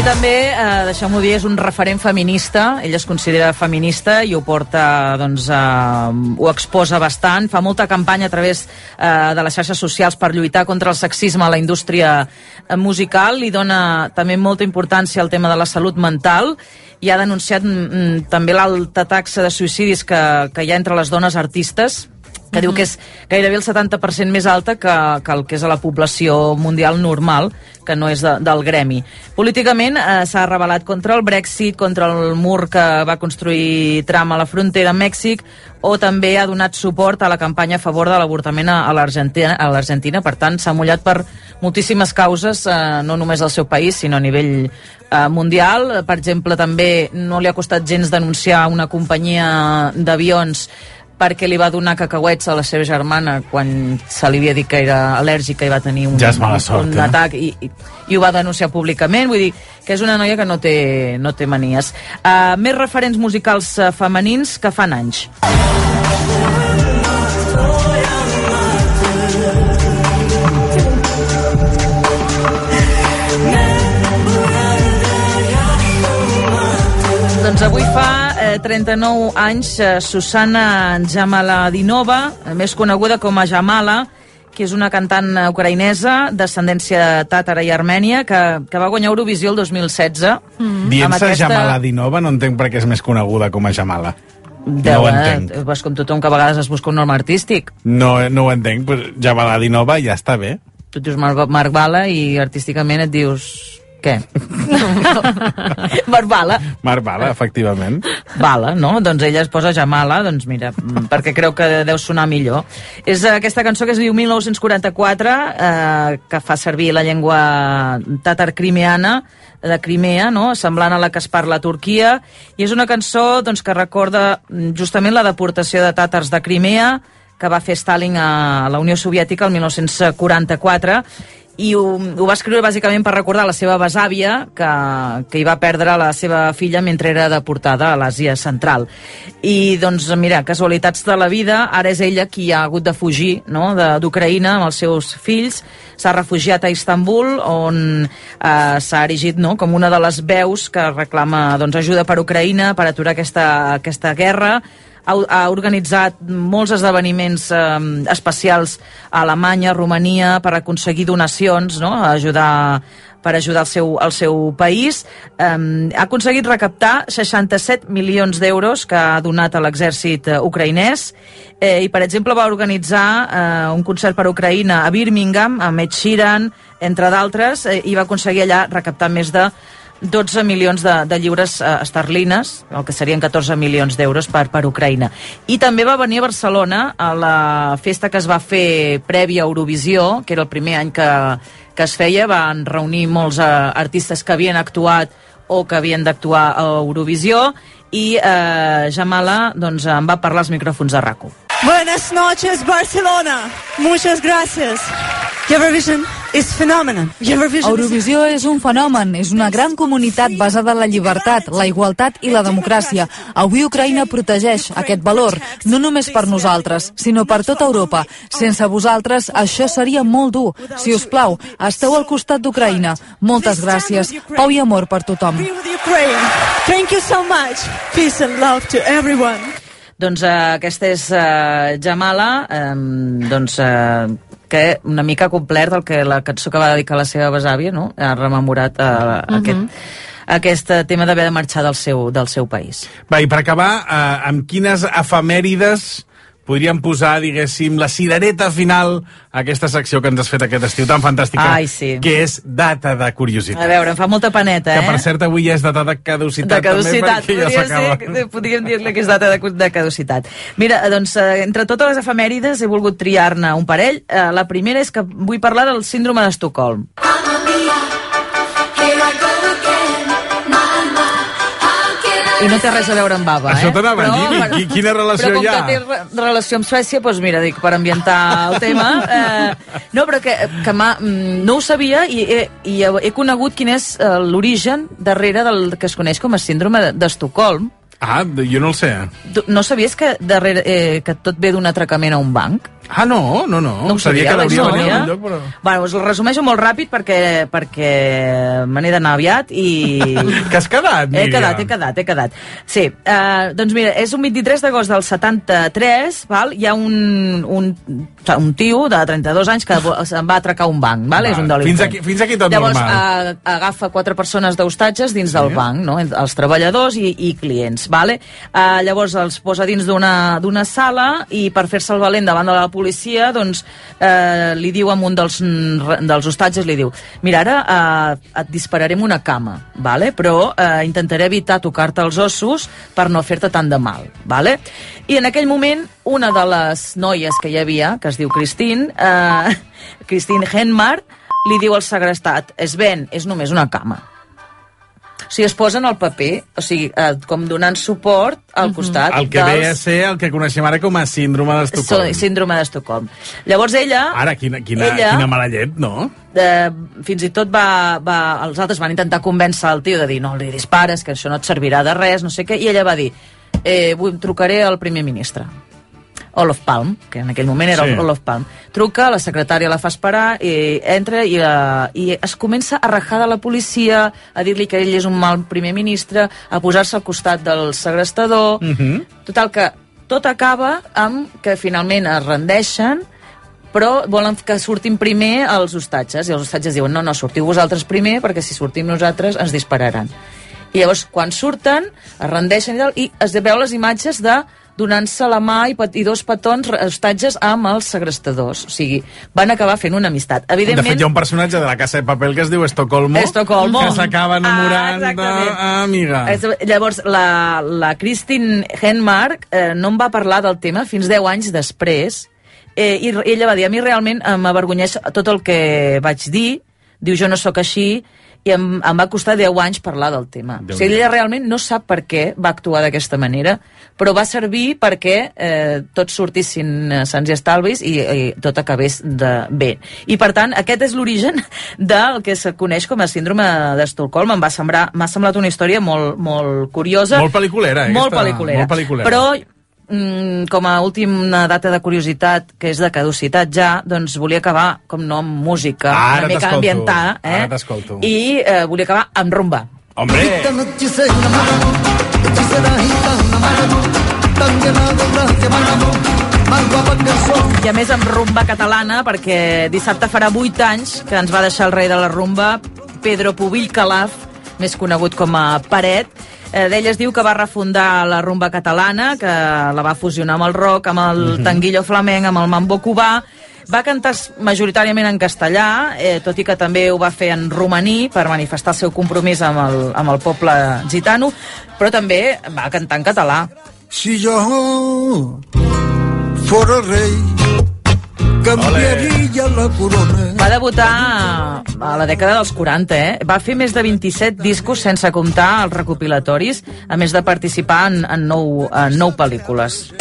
I també, eh, deixeu-m'ho dir, és un referent feminista, ell es considera feminista i ho porta, doncs, eh, ho exposa bastant, fa molta campanya a través eh, de les xarxes socials per lluitar contra el sexisme a la indústria eh, musical, li dona també molta importància al tema de la salut mental i ha denunciat mm, també l'alta taxa de suïcidis que, que hi ha entre les dones artistes, que diu que és gairebé el 70% més alta que, que el que és a la població mundial normal, que no és de, del gremi. Políticament eh, s'ha rebel·lat contra el Brexit, contra el mur que va construir Trump a la frontera amb Mèxic, o també ha donat suport a la campanya a favor de l'avortament a l'Argentina. Per tant, s'ha mullat per moltíssimes causes, eh, no només al seu país, sinó a nivell eh, mundial. Per exemple, també no li ha costat gens denunciar una companyia d'avions perquè li va donar cacauets a la seva germana quan se li havia dit que era al·lèrgica i va tenir un, Ja és mala sort, un eh? atac i, i, i ho va denunciar públicament, vull dir que és una noia que no té, no té manies. Uh, més referents musicals uh, femenins que fan anys. Doncs avui fa eh, 39 anys eh, Susana Jamaladinova, més coneguda com a Jamala, que és una cantant ucraïnesa d'ascendència tàtara i armènia que, que va guanyar Eurovisió el 2016. Mm. Dient-se Jamaladinova no entenc per què és més coneguda com a Jamala. Deu, no ho eh? entenc. Vas com tothom que a vegades es busca un nom artístic. No, no ho entenc, però Jamaladinova ja està bé. Tu et dius Marc, Marc Bala i artísticament et dius... Què? Marc Bala. Marc Bala, efectivament. Bala, no? Doncs ella es posa Jamala, doncs mira, mm, perquè creu que deu sonar millor. És aquesta cançó que es diu 1944, eh, que fa servir la llengua tàtar-crimeana, de Crimea, no? semblant a la que es parla a Turquia, i és una cançó doncs, que recorda mm, justament la deportació de tàtars de Crimea, que va fer Stalin a la Unió Soviètica el 1944, i ho, ho va escriure bàsicament per recordar la seva besàvia que, que hi va perdre la seva filla mentre era deportada a l'Àsia Central. I doncs mira, casualitats de la vida, ara és ella qui ha hagut de fugir no? d'Ucraïna amb els seus fills, s'ha refugiat a Istanbul on eh, s'ha erigit no? com una de les veus que reclama doncs, ajuda per Ucraïna per aturar aquesta, aquesta guerra ha, ha organitzat molts esdeveniments eh, especials a Alemanya, Romania, per aconseguir donacions, no? a ajudar per ajudar el seu, el seu país. Um, ha aconseguit recaptar 67 milions d'euros que ha donat a l'exèrcit eh, ucraïnès eh, i, per exemple, va organitzar eh, un concert per Ucraïna a Birmingham, amb Ed Sheeran, entre d'altres, eh, i va aconseguir allà recaptar més de 12 milions de, de lliures eh, esterlines, el que serien 14 milions d'euros per, per Ucraïna. I també va venir a Barcelona a la festa que es va fer prèvia a Eurovisió, que era el primer any que, que es feia, van reunir molts eh, artistes que havien actuat o que havien d'actuar a Eurovisió i eh, Jamala doncs, en va parlar als micròfons de RACU. Buenas noches, Barcelona. Muchas gracias. Eurovision Eurovisió és un fenomen, és una gran comunitat basada en la llibertat, la igualtat i la democràcia. Avui Ucraïna protegeix aquest valor, no només per nosaltres, sinó per tota Europa. Sense vosaltres, això seria molt dur. Si us plau, esteu al costat d'Ucraïna. Moltes gràcies. Pau i amor per tothom. Thank you so much. Peace and love to everyone. Doncs eh, aquesta és eh, Jamala, eh, doncs, eh, que una mica ha complert el que la cançó que va dedicar a la seva besàvia, no? Ha rememorat eh, Mhm. aquest, aquest eh, tema d'haver de marxar del seu, del seu país. Va, i per acabar, eh, amb quines efemèrides podríem posar, diguéssim, la cirereta final a aquesta secció que ens has fet aquest estiu tan fantàstica, Ai, sí. que és data de curiositat. A veure, em fa molta paneta, Que, eh? per cert, avui ja és data de caducitat, de caducitat, també, ja podria s'acaba. ser, que- podríem dir-li que és data de, de caducitat. Mira, doncs, eh, entre totes les efemèrides he volgut triar-ne un parell. Eh, La primera és que vull parlar del síndrome d'Estocolm. I no té res a veure amb bava, Això eh? t'anava a dir, Però, qui- quina relació però com hi ha? que té re- relació amb Suècia, doncs mira, dic, per ambientar el tema... Eh, no, però que, que m'ha- mm, no ho sabia i he, i he, he conegut quin és eh, l'origen darrere del que es coneix com a síndrome de- d'Estocolm. Ah, jo no el sé. Tu no sabies que, darrere, eh, que tot ve d'un atracament a un banc? Ah, no, no, no. No ho sabia, que l'hauria de venir a algun lloc, però... Bueno, us el resumeixo molt ràpid perquè, perquè me n'he d'anar aviat i... Que has quedat, He Míriam? quedat, he quedat, he quedat. Sí, uh, doncs mira, és un 23 d'agost del 73, val? hi ha un, un, un tio de 32 anys que se'n va atracar un banc, val? Val. és un delinqüent. Fins aquí- fins aquí tot Llavors, normal. Uh, agafa quatre persones d'hostatges dins del banc, no? Els treballadors i, i clients, vale? Uh, llavors els posa dins d'una d'una sala i per fer-se el valent davant de la policia, doncs eh, li diu a un dels, dels hostatges, li diu, mira, ara eh, et dispararé amb una cama, vale? però eh, intentaré evitar tocar-te els ossos per no fer-te tant de mal. Vale? I en aquell moment, una de les noies que hi havia, que es diu Christine, eh, Christine Henmar, li diu al segrestat, es ven, és només una cama. O sigui, es posen al paper, o sigui, eh, com donant suport al costat El que ve a ser el que coneixem ara com a síndrome d'Estocolm. So- síndrome d'Estocolm. Llavors ella... Ara, quina, quina, ella, quina mala llet, no? eh, fins i tot va, va, els altres van intentar convèncer el tio de dir no li dispares, que això no et servirà de res, no sé què, i ella va dir eh, vull, trucaré al primer ministre Olof Palm, que en aquell moment era Sí. Olof Palm. Truca, la secretària la fa esperar, i entra i, uh, i es comença a rajar de la policia, a dir-li que ell és un mal primer ministre, a posar-se al costat del segrestador... Mm -hmm. Total, que tot acaba amb que finalment es rendeixen però volen que surtin primer els hostatges i els hostatges diuen no, no, sortiu vosaltres primer perquè si sortim nosaltres ens dispararan i llavors quan surten es rendeixen i, tal, i es veu les imatges de donant-se la mà i, i dos petons hostatges amb els segrestadors o sigui, van acabar fent una amistat De evidentment fet, hi ha un personatge de la Casa de Papel que es diu Estocolmo, Estocolmo. que s'acaba enamorant Ah, de... exactament. Amiga. És- Llavors, la, la Christine Henmark eh, no em va parlar del tema fins 10 anys després eh, i ella va dir, a mi realment eh, m'avergonyeix tot el que vaig dir, diu jo no sóc així, i em, em va costar 10 anys parlar del tema. O sigui, ella realment no sap per què va actuar d'aquesta manera, però va servir perquè eh, tots sortissin eh, sants i estalvis i, i tot acabés de bé. I per tant, aquest és l'origen del que se coneix com a síndrome d'Estocolm. Em va semblar, m'ha semblat una història molt, molt curiosa. Molt pel·liculera, eh, Molt aquesta? pel·liculera. Molt pel·liculera. Però mm, com a última data de curiositat, que és de caducitat ja, doncs volia acabar, com no, amb música, Ara una mica ambientada, eh? ara t'escolto. I eh, volia acabar amb rumba. Hombre! I a més amb rumba catalana, perquè dissabte farà 8 anys que ens va deixar el rei de la rumba, Pedro Pubill Calaf, més conegut com a Paret. Eh, D'ell es diu que va refundar la rumba catalana, que la va fusionar amb el rock, amb el Mhm. tanguillo flamenc, amb el mambo cubà, va cantar majoritàriament en castellà, eh, tot i que també ho va fer en romaní per manifestar el seu compromís amb el, amb el poble gitano, però també va cantar en català. Si yo fuera el rey, cambiaría la corona. Va debutar a la dècada dels 40, eh? Va fer més de 27 discos sense comptar els recopilatoris, a més de participar en, en, nou, en nou pel·lícules.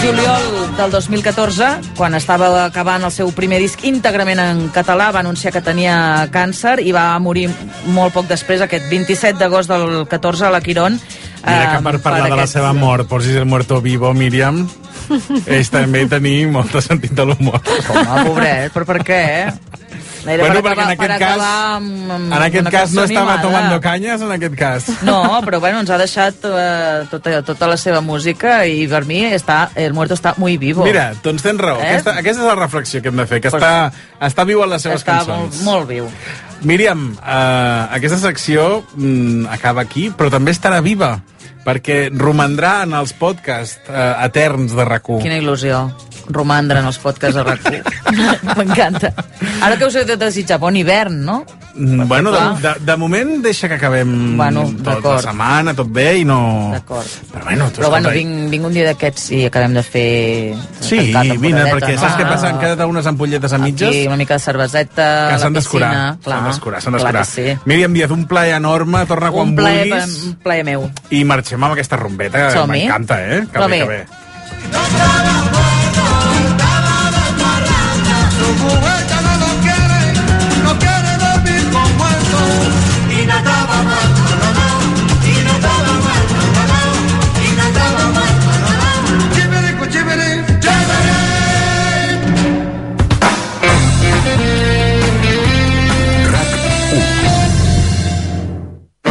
juliol del 2014, quan estava acabant el seu primer disc íntegrament en català, va anunciar que tenia càncer i va morir molt poc després, aquest 27 d'agost del 14 a la Quirón. Mira que per eh, parlar de la aquest- seva mort posis el muerto vivo, Míriam, és també tenir molt de sentit de l'humor. Home, pobret, però per què? Era Bueno, per perquè en acabar, per aquest cas- amb, amb En aquest cas no estava animada. tomando canyes, en aquest cas. No, però bueno, ens ha deixat eh, tota, tota la seva música i per mi està, el muerto està muy vivo. Mira, doncs tens raó. Eh? Aquesta, aquesta és la reflexió que hem de fer, que està, està viu en les seves està cançons. molt, molt viu. Míriam, eh, aquesta secció mm, acaba aquí, però també estarà viva, perquè romandrà en els podcasts eh, eterns de rac Quina il·lusió romandre en els podcasts de rac M'encanta. Ara que us he de desitjar bon hivern, no? Mm, Bueno, de, de, de moment deixa que acabem Bueno, tota la setmana, tot bé i no... D'acord. Però bueno, Però bueno, vinc, vinc un dia d'aquests i acabem de fer... Sí, vine, perquè saps què passa? Han quedat unes ampolletes a mitges Aquí, una mica de cerveseta, que s'han d'escurar. S'han d'escurar, s'han d'escurar. sí. Míriam Díaz, un plaer enorme, torna quan Un plaer, vulguis. un plaer meu. I marxem amb aquesta Som-hi. m'encanta, eh? Que Som-hi. bé, que bé.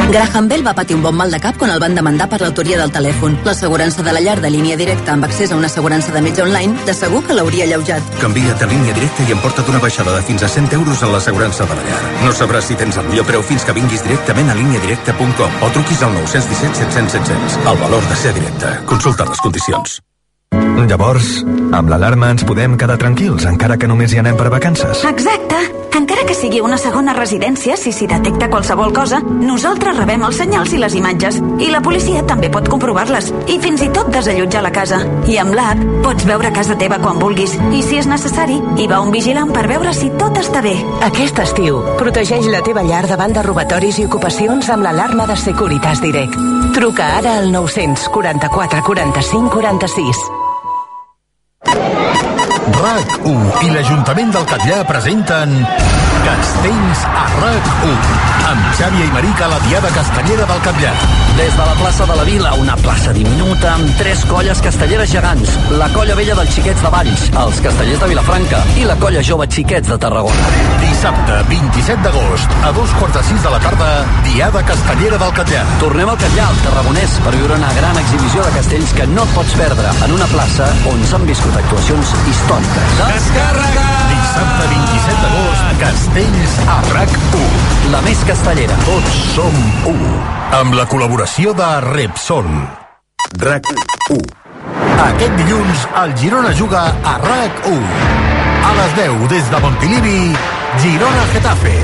Graham Bell va patir un bon mal de cap quan el van demandar per l'autoria del telèfon. L'assegurança de la llar de línia directa amb accés a una assegurança de metge online de segur que l'hauria alleujat. Canvia't a línia directa i emporta't una baixada de fins a 100 euros en l'assegurança de la llar. No sabràs si tens el millor preu fins que vinguis directament a líniadirecta.com o truquis al 917 700 700. El valor de ser directe. Consulta les condicions. Llavors, amb l'alarma ens podem quedar tranquils, encara que només hi anem per vacances. Exacte. Encara sigui una segona residència, si s'hi detecta qualsevol cosa, nosaltres rebem els senyals i les imatges. I la policia també pot comprovar-les. I fins i tot desallotjar la casa. I amb l'app pots veure casa teva quan vulguis. I si és necessari, hi va un vigilant per veure si tot està bé. Aquest estiu, protegeix la teva llar davant de robatoris i ocupacions amb l'alarma de Securitas Direct. Truca ara al 944 45 46. RAC1 i l'Ajuntament del Catllà presenten Castells a RAC1 amb Xavi i Marica a la Diada Castellera del Catllà. Des de la plaça de la Vila, una plaça diminuta amb tres colles castelleres gegants. La colla vella dels xiquets de Valls, els castellers de Vilafranca i la colla jove xiquets de Tarragona. Dissabte 27 d'agost a dos quarts de sis de la tarda, Diada Castellera del Catllà. Tornem al Catllà, al Tarragonès, per viure una gran exhibició de castells que no et pots perdre en una plaça on s'han viscut actuacions històriques. Descàrrega! Dissabte 27 d'agost, Castells a RAC1. La més castellera. Tots som u. Amb la col·laboració de Repsol. RAC1. Aquest dilluns, el Girona juga a RAC1. A les 10, des de Montilivi, Girona-Getafe.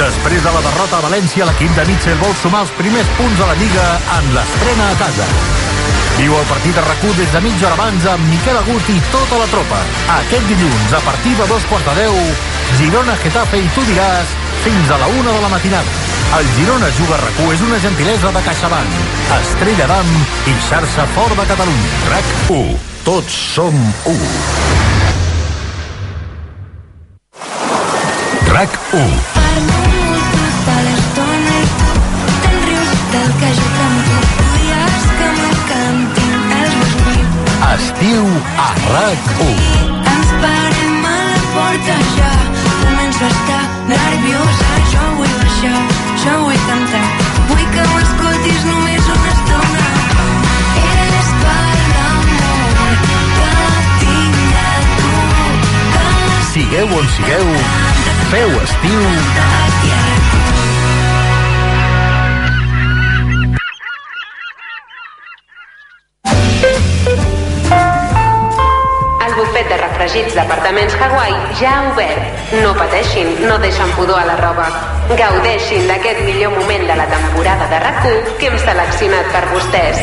Després de la derrota a València, l'equip de Mitchell vol sumar els primers punts a la Lliga en l'estrena a casa. Viu el partit a rac des de mitja hora abans amb Miquel Agut i tota la tropa. Aquest dilluns, a partir de dos quarts de deu, Girona, Getafe i tu diràs fins a la una de la matinada. El Girona Juga rac és una gentilesa de CaixaBank, Estrella d'Am i xarxa fort de Catalunya. RAC1. Tots som 1. RAC 1. Nits. Estiu a RAC1. Ens parem a la porta ja. Començo a estar nerviosa. Jo vull baixar, jo vull cantar. Vull que m'escoltis només una estona. Eres per l'amor que tinc de tu. Que Sigueu on sigueu, feu estiu El bufet de refregits d'apartaments Hawaii ja ha obert. No pateixin, no deixen pudor a la roba. Gaudeixin d'aquest millor moment de la temporada de rac que hem seleccionat per vostès.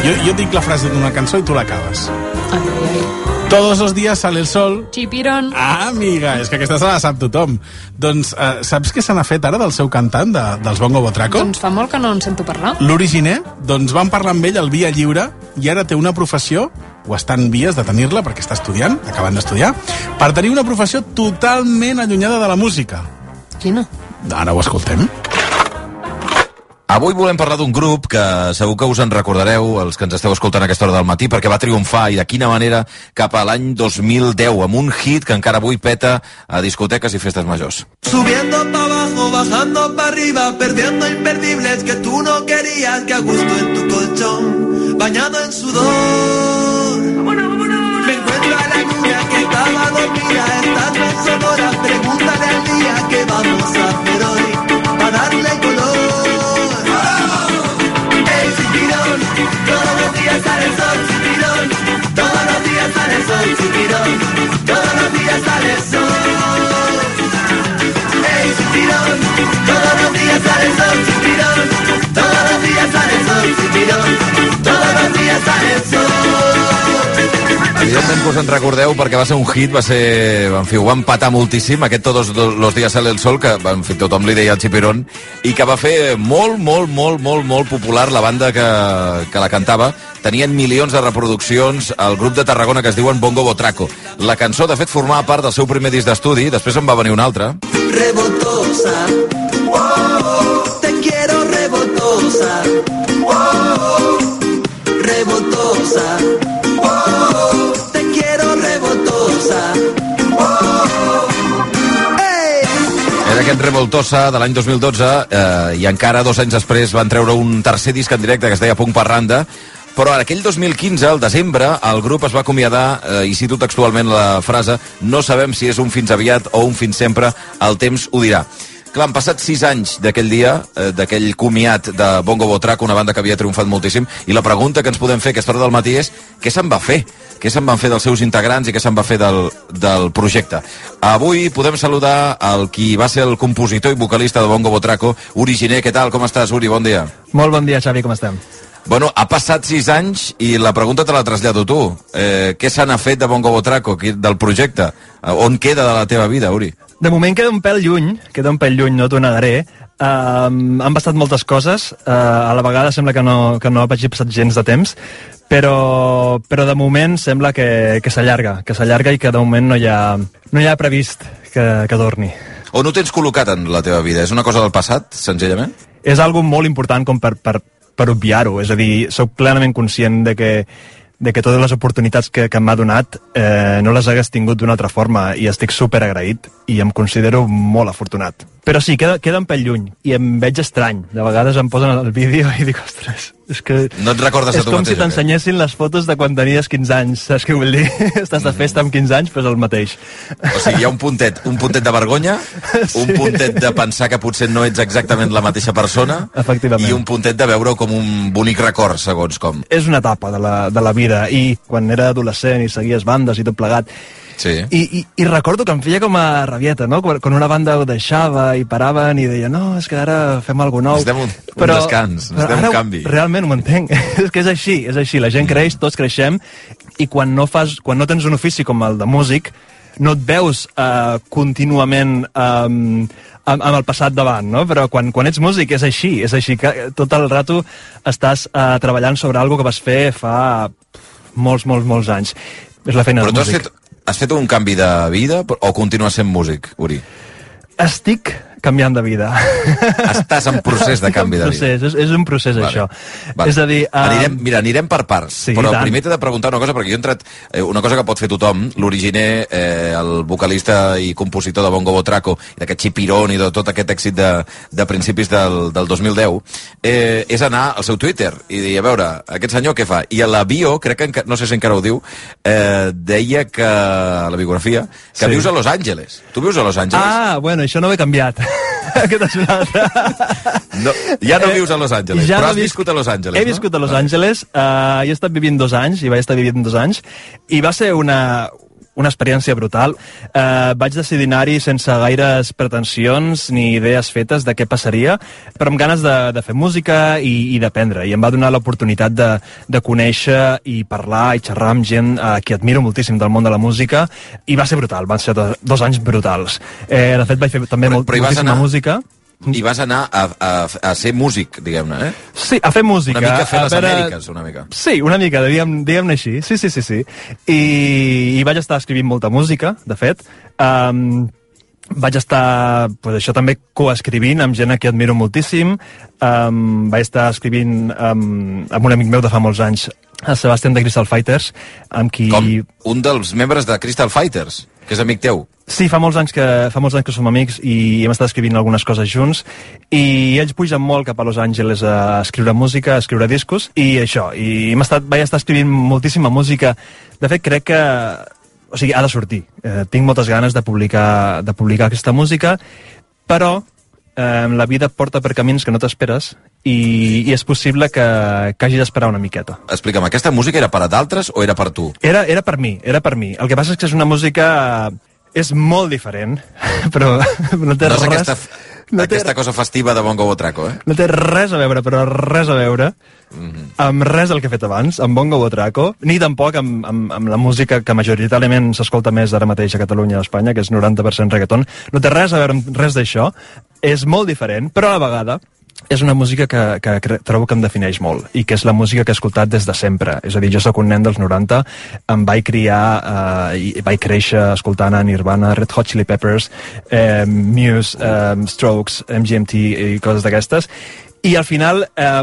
Jo, jo dic la frase d'una cançó i tu l'acabes. Todos los días sale el sol. Chipiron. Ah, amiga, és que aquesta se la sap tothom. Doncs eh, saps què se n'ha fet ara del seu cantant, de, dels Bongo Botraco? Doncs fa molt que no en sento parlar. L'originer, doncs van parlar amb ell al Via Lliure i ara té una professió, o està en vies de tenir-la perquè està estudiant, acabant d'estudiar, per tenir una professió totalment allunyada de la música. Quina? Ara ho escoltem. Avui volem parlar d'un grup que segur que us en recordareu, els que ens esteu escoltant a aquesta hora del matí, perquè va triomfar i de quina manera cap a l'any 2010 amb un hit que encara avui peta a discoteques i festes majors. Subiendo para abajo, bajando para arriba, perdiendo imperdibles que tú no querías, que a gusto en tu colchón, bañado en sudor. Me encuentro a la niña que estaba dormida, estás en sonora, pregúntale al día qué vamos a hacer hoy, para darle los días sale sol. ¡Ey, chipirón! Todos los días sale el sol, chipirón. Todos los días sale el sol, chipirón. Todos los días sale el sol. Evidentment que us en recordeu perquè va ser un hit, va ser... En fi, ho va empatar moltíssim, aquest Todos los días sale el sol, que en fi, tothom li deia el Chipirón, i que va fer molt, molt, molt, molt, molt popular la banda que, que la cantava. Tenien milions de reproduccions al grup de Tarragona que es diuen Bongo Botraco. La cançó, de fet, formava part del seu primer disc d'estudi, després en va venir un altre. rebotosa. Wow, te quiero rebotosa. Wow, rebotosa. Aquest Revoltosa de l'any 2012 eh, i encara dos anys després van treure un tercer disc en directe que es deia Punk Parranda però en aquell 2015, al desembre, el grup es va acomiadar, eh, i cito textualment la frase, no sabem si és un fins aviat o un fins sempre, el temps ho dirà. Clar, han passat sis anys d'aquell dia, eh, d'aquell comiat de Bongo Botrac, una banda que havia triomfat moltíssim, i la pregunta que ens podem fer aquesta hora del matí és què se'n va fer? Què se'n van fer dels seus integrants i què se'n va fer del, del projecte? Avui podem saludar el qui va ser el compositor i vocalista de Bongo Botraco, Uri Giné. Què tal? Com estàs, Uri? Bon dia. Molt bon dia, Xavi, com estem? Bueno, ha passat sis anys i la pregunta te la trasllado tu. Eh, què se n'ha fet de Bongo Botraco, del projecte? Eh, on queda de la teva vida, Uri? De moment queda un pèl lluny, queda un pèl lluny, no t'ho negaré. Um, han passat moltes coses, uh, a la vegada sembla que no, que no hagi passat gens de temps, però, però de moment sembla que, que s'allarga, que s'allarga i que de moment no hi ha, no hi ha previst que, que torni. On ho tens col·locat en la teva vida? És una cosa del passat, senzillament? És algo molt important com per, per, per obviar-ho, és a dir, sóc plenament conscient de que de que totes les oportunitats que, que m'ha donat eh, no les hagués tingut d'una altra forma i estic super agraït i em considero molt afortunat. Però sí, queda, queda un pèl lluny i em veig estrany. De vegades em posen el vídeo i dic, ostres, és que... No et recordes de és tu com mateix, si t'ensenyessin les fotos de quan tenies 15 anys, saps què vull dir? Estàs de festa amb 15 anys, però és el mateix. O sigui, hi ha un puntet, un puntet de vergonya, un puntet de pensar que potser no ets exactament la mateixa persona Efectivament. i un puntet de veure com un bonic record, segons com. És una etapa de la, de la vida i quan era adolescent i seguies bandes i tot plegat, Sí. I, i, I recordo que em feia com a rabieta, no? Quan, quan una banda ho deixava i paraven i deia no, és que ara fem alguna nou. Necessitem un- un descans, necessitem un canvi. Realment ho entenc. és que és així, és així. La gent creix, tots creixem, i quan no, fas, quan no tens un ofici com el de músic, no et veus uh, contínuament um, amb, amb el passat davant, no? Però quan, quan ets músic és així, és així que tot el rato estàs uh, treballant sobre algo que vas fer fa molts, molts, molts anys. És la feina Però del músic. fet, has fet un canvi de vida o continues sent músic, Uri? Estic canviant de vida. Estàs en procés de canvi de vida. procés, És, és un procés, Vale. això. Vale. És a dir... um, Anirem, mira, anirem per parts, Sí, però primer t'he de preguntar una cosa, perquè jo he entrat... Eh, una cosa que pot fer tothom, l'originer, eh, el vocalista i compositor de Bongo Botraco, d'aquest xipirón i de tot aquest èxit de, de principis del, del 2010, eh, és anar al seu Twitter i dir, a veure, aquest senyor què fa? I a la bio, crec que, no sé si encara ho diu, eh, deia que, a la biografia, que Sí. vius a Los Angeles. Tu vius a Los Angeles? Ah, bueno, això no ho he canviat. Aquest és un altre. No, ja no vius a Los Angeles, Ja però no has visc- viscut a Los Angeles, He no? viscut a Los Angeles, uh, he estat vivint dos anys, i vaig estar vivint dos anys, i va ser una, una experiència brutal. Uh, vaig decidir anar-hi sense gaires pretensions ni idees fetes de què passaria, però amb ganes de, de fer música i, i d'aprendre. I em va donar l'oportunitat de, de conèixer i parlar i xerrar amb gent uh, que admiro moltíssim del món de la música, i va ser brutal, van ser do- dos anys brutals. Eh, de fet, vaig fer també molt, però hi vas moltíssima anar- música. I vas anar a, a, a ser músic, diguem-ne, eh? Sí, a fer música. Una mica a fer les veure- Amèriques, una mica. Sí, una mica, diguem- diguem-ne així. Sí, sí, sí, sí. I, I vaig estar escrivint molta música, de fet. Um, vaig estar, pues, això també coescrivint amb gent a qui admiro moltíssim. Um, vaig estar escrivint um, amb un amic meu de fa molts anys, el Sebastián de Crystal Fighters, amb qui... Com un dels membres de Crystal Fighters, que és amic teu. Sí, fa molts anys que fa molts anys que som amics i hem estat escrivint algunes coses junts i ells pugen molt cap a Los Angeles a escriure música, a escriure discos i això, i hem estat, vaig estar escrivint moltíssima música. De fet, crec que o sigui, ha de sortir. Eh, tinc moltes ganes de publicar, de publicar aquesta música, però eh, la vida porta per camins que no t'esperes i, i és possible que, que hagi d'esperar una miqueta. Explica'm, aquesta música era per a d'altres o era per tu? Era, era per mi, era per mi. El que passa és que és una música... És molt diferent, però no té no res... aquesta, no té- aquesta cosa festiva de Bongo Botraco, eh? No té res a veure, però res a veure Mhm. amb res del que he fet abans, amb Bongo Botraco, ni tampoc amb, amb, amb la música que majoritàriament s'escolta més ara mateix a Catalunya i a Espanya, que és 90% reggaeton. No té res a veure amb res d'això. És molt diferent, però a la vegada és una música que, que trobo que em defineix molt i que és la música que he escoltat des de sempre. És a dir, jo sóc un nen dels 90, em vaig criar eh, i vaig créixer escoltant a Nirvana, Red Hot Chili Peppers, eh, Muse, eh, Strokes, MGMT i coses d'aquestes. I al final, eh,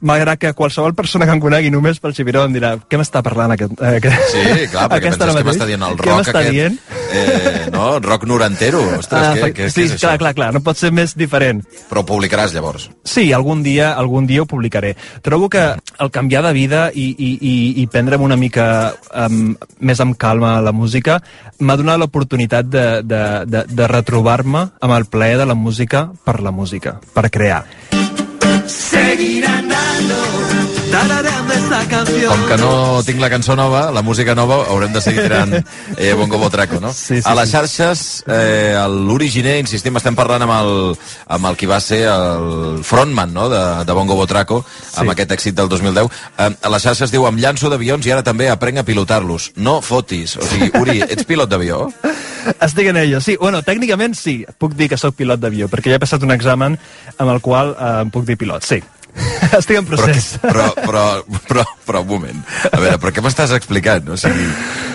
malgrat que qualsevol persona que em conegui només pel Xipiró em dirà què m'està parlant aquest, eh, aquest, Sí, clar, perquè aquesta penses que m'està dient el rock aquest. dient? Eh, no, rock norantero. Ostres, Ah, què, què, sí, què és clar, això? clar, clar, no pot ser més diferent. Però ho publicaràs, llavors. Sí, algun dia, algun dia ho publicaré. Trobo que el canviar de vida i, i, i, i prendre'm una mica um, més amb calma la música m'ha donat l'oportunitat de, de, de, de retrobar-me amb el plaer de la música per la música, per crear. Seguir andando, tarareando esta canción. Com que no tinc la cançó nova, la música nova, haurem de seguir tirant eh, Bongo Botraco, no? Sí, sí, a les sí. xarxes, eh, l'originer, insistim, estem parlant amb el, amb el qui va ser el frontman no? de, de Bongo Botraco, amb aquest èxit del 2010. Eh, a les xarxes diu, em llanço d'avions i ara també aprenc a pilotar-los. No fotis. O sigui, Uri, ets pilot d'avió? Estic en ello, sí. Bueno, tècnicament sí, puc dir que sóc pilot d'avió, perquè ja he passat un examen amb el qual eh, em puc dir pilot, sí. Estic en procés. Però, però, però, però, un moment. A veure, però què m'estàs explicant? O sigui,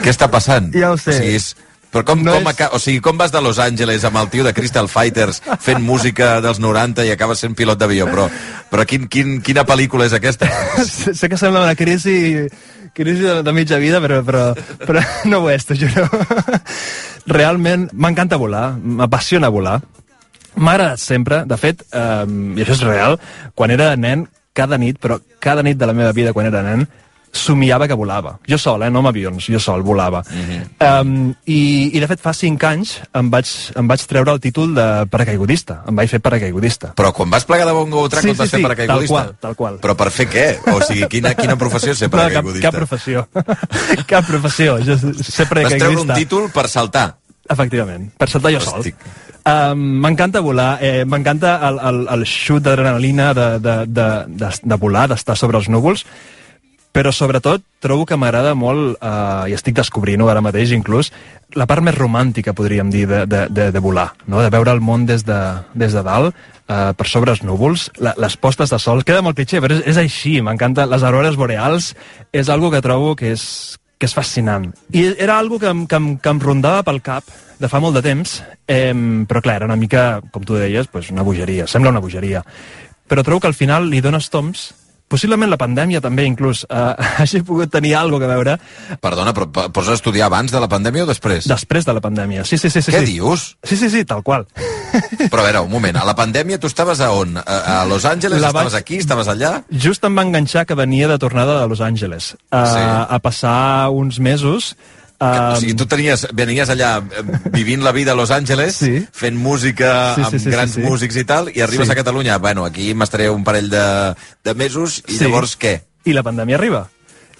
què està passant? Ja ho sé. O sigui, és, però com, No com, és- o sigui, com vas de Los Angeles amb el tio de Crystal Fighters fent música dels 90 i acabes sent pilot d'avió? Però, però quin, quin, quina pel·lícula és aquesta? sé sé que sembla una crisi, crisi de, de mitja vida, però, però, però no ho és, t'ho juro. Realment m'encanta volar, m'apassiona volar. M'ha agradat sempre, de fet, eh, i això és real, quan era nen, cada nit, però cada nit de la meva vida quan era nen, somiava que volava. Jo sol, eh, no amb avions, jo sol volava. Mm -hmm. um, i, I de fet fa cinc anys em vaig, em vaig treure el títol de paracaigudista, em vaig fer paracaigudista. Però quan vas plegar de Bongo Botraco Sí, et vas sí, fer sí, paracaigudista? tal qual, tal qual. Però per fer què? O sigui, quina, quina professió és ser No, cap, paracaigudista? cap professió. cap professió. Jo sé Vas treure un paracaigudista. títol per saltar. Efectivament, per saltar jo sol. Hòstic. Um, m'encanta volar, eh, m'encanta el, el, el xut d'adrenalina de, de, de, de, de volar, d'estar sobre els núvols, però sobretot trobo que m'agrada molt, eh, i estic descobrint-ho ara mateix inclús, la part més romàntica, podríem dir, de, de, de, de volar, no? de veure el món des de, des de dalt, eh, per sobre els núvols, la, les postes de sol, queda molt cliché, però és, és així, m'encanta, les aurores boreals és algo que trobo que és, que és fascinant. I era algo que, que, que em rondava pel cap de fa molt de temps, eh, però clar, era una mica, com tu deies, pues una bogeria, sembla una bogeria. Però trobo que al final li dones toms, possiblement la pandèmia també inclús eh, hagi pogut tenir alguna que veure Perdona, però pots estudiar abans de la pandèmia o després? després de la pandèmia. Sí, sí, sí. sí Què sí. dius? Sí, sí, sí, tal qual. Però a veure, un moment, a la pandèmia tu estaves a on? A, a Los Angeles? La Estaves vaig- aquí? Estaves allà? Just em va enganxar que venia de tornada de Los Angeles a, Sí. a passar uns mesos Um, o sigui, tu tenies, venies allà eh, vivint la vida a Los Angeles, Sí. fent música Sí, sí, amb sí, sí, grans sí. músics i tal, i arribes Sí. a Catalunya. Bueno, aquí m'estaré un parell de, de mesos, i Sí. llavors què? I la pandèmia arriba.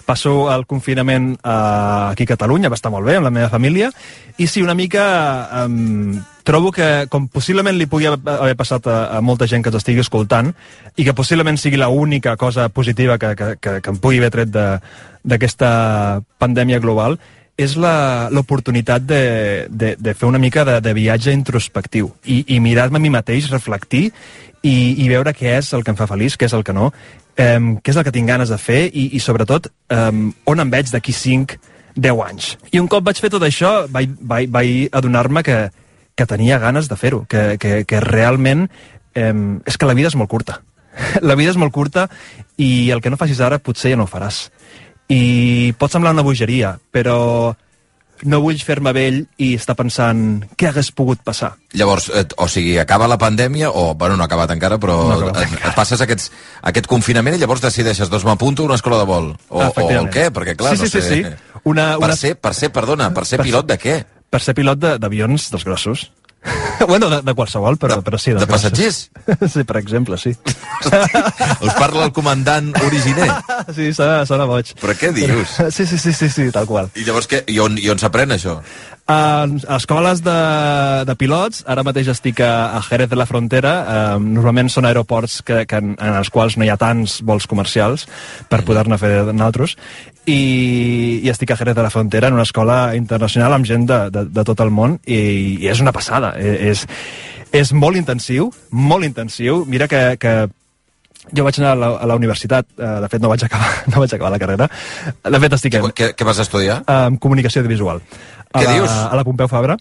Passo el confinament eh, aquí a Catalunya, va estar molt bé, amb la meva família, i sí, una mica um, trobo que, com possiblement li pugui haver passat a, a molta gent que ens estigui escoltant, i que possiblement sigui la única cosa positiva que, que, que, que em pugui haver tret d'aquesta pandèmia global, és l'oportunitat de, de, de fer una mica de, de viatge introspectiu i, i mirar-me a mi mateix, reflectir i, i veure què és el que em fa feliç, què és el que no, um, què és el que tinc ganes de fer i, i sobretot, um, on em veig d'aquí 5, 10 anys. I un cop vaig fer tot això, vaig, vaig, vaig adonar-me que, que tenia ganes de fer-ho, que, que, que realment um, és que la vida és molt curta. La vida és molt curta i el que no facis ara potser ja no ho faràs. I pot semblar una bogeria, però no vull fer-me vell i estar pensant què hagués pogut passar. Llavors, et, o sigui, acaba la pandèmia, o, bueno, no ha acabat encara, però No acabat et, et passes aquests, aquest confinament i llavors decideixes, doncs m'apunto a una escola de vol. O, o el què? Perquè, clar, Sí, sí, no sé... sí, sí. Una- per, una- ser, per ser, perdona, per ser Per- pilot de què? Per ser pilot de- d'avions dels grossos. bueno, de, de qualsevol, però, però sí. de passatgers? sí, per exemple, sí. Us parla el comandant originer? sí, sona, sona boig. Però què dius? Sí, sí, sí, sí, sí, tal qual. I llavors què? I on, i on s'aprèn això? A escoles de, de pilots, ara mateix estic a, a Jerez de la Frontera, uh, normalment són aeroports que, que en, en els quals no hi ha tants vols comercials per poder-ne fer naltros, i, i estic a Jerez de la Frontera en una escola internacional amb gent de, de, de tot el món, i, i és una passada, Eh, és, és molt intensiu, molt intensiu, mira que, que jo vaig anar a la, a la universitat, eh, de fet no vaig acabar, no vaig acabar la carrera, de fet estic en, Què, què vas estudiar? amb comunicació audiovisual. A Què la, dius? A la Pompeu Fabra.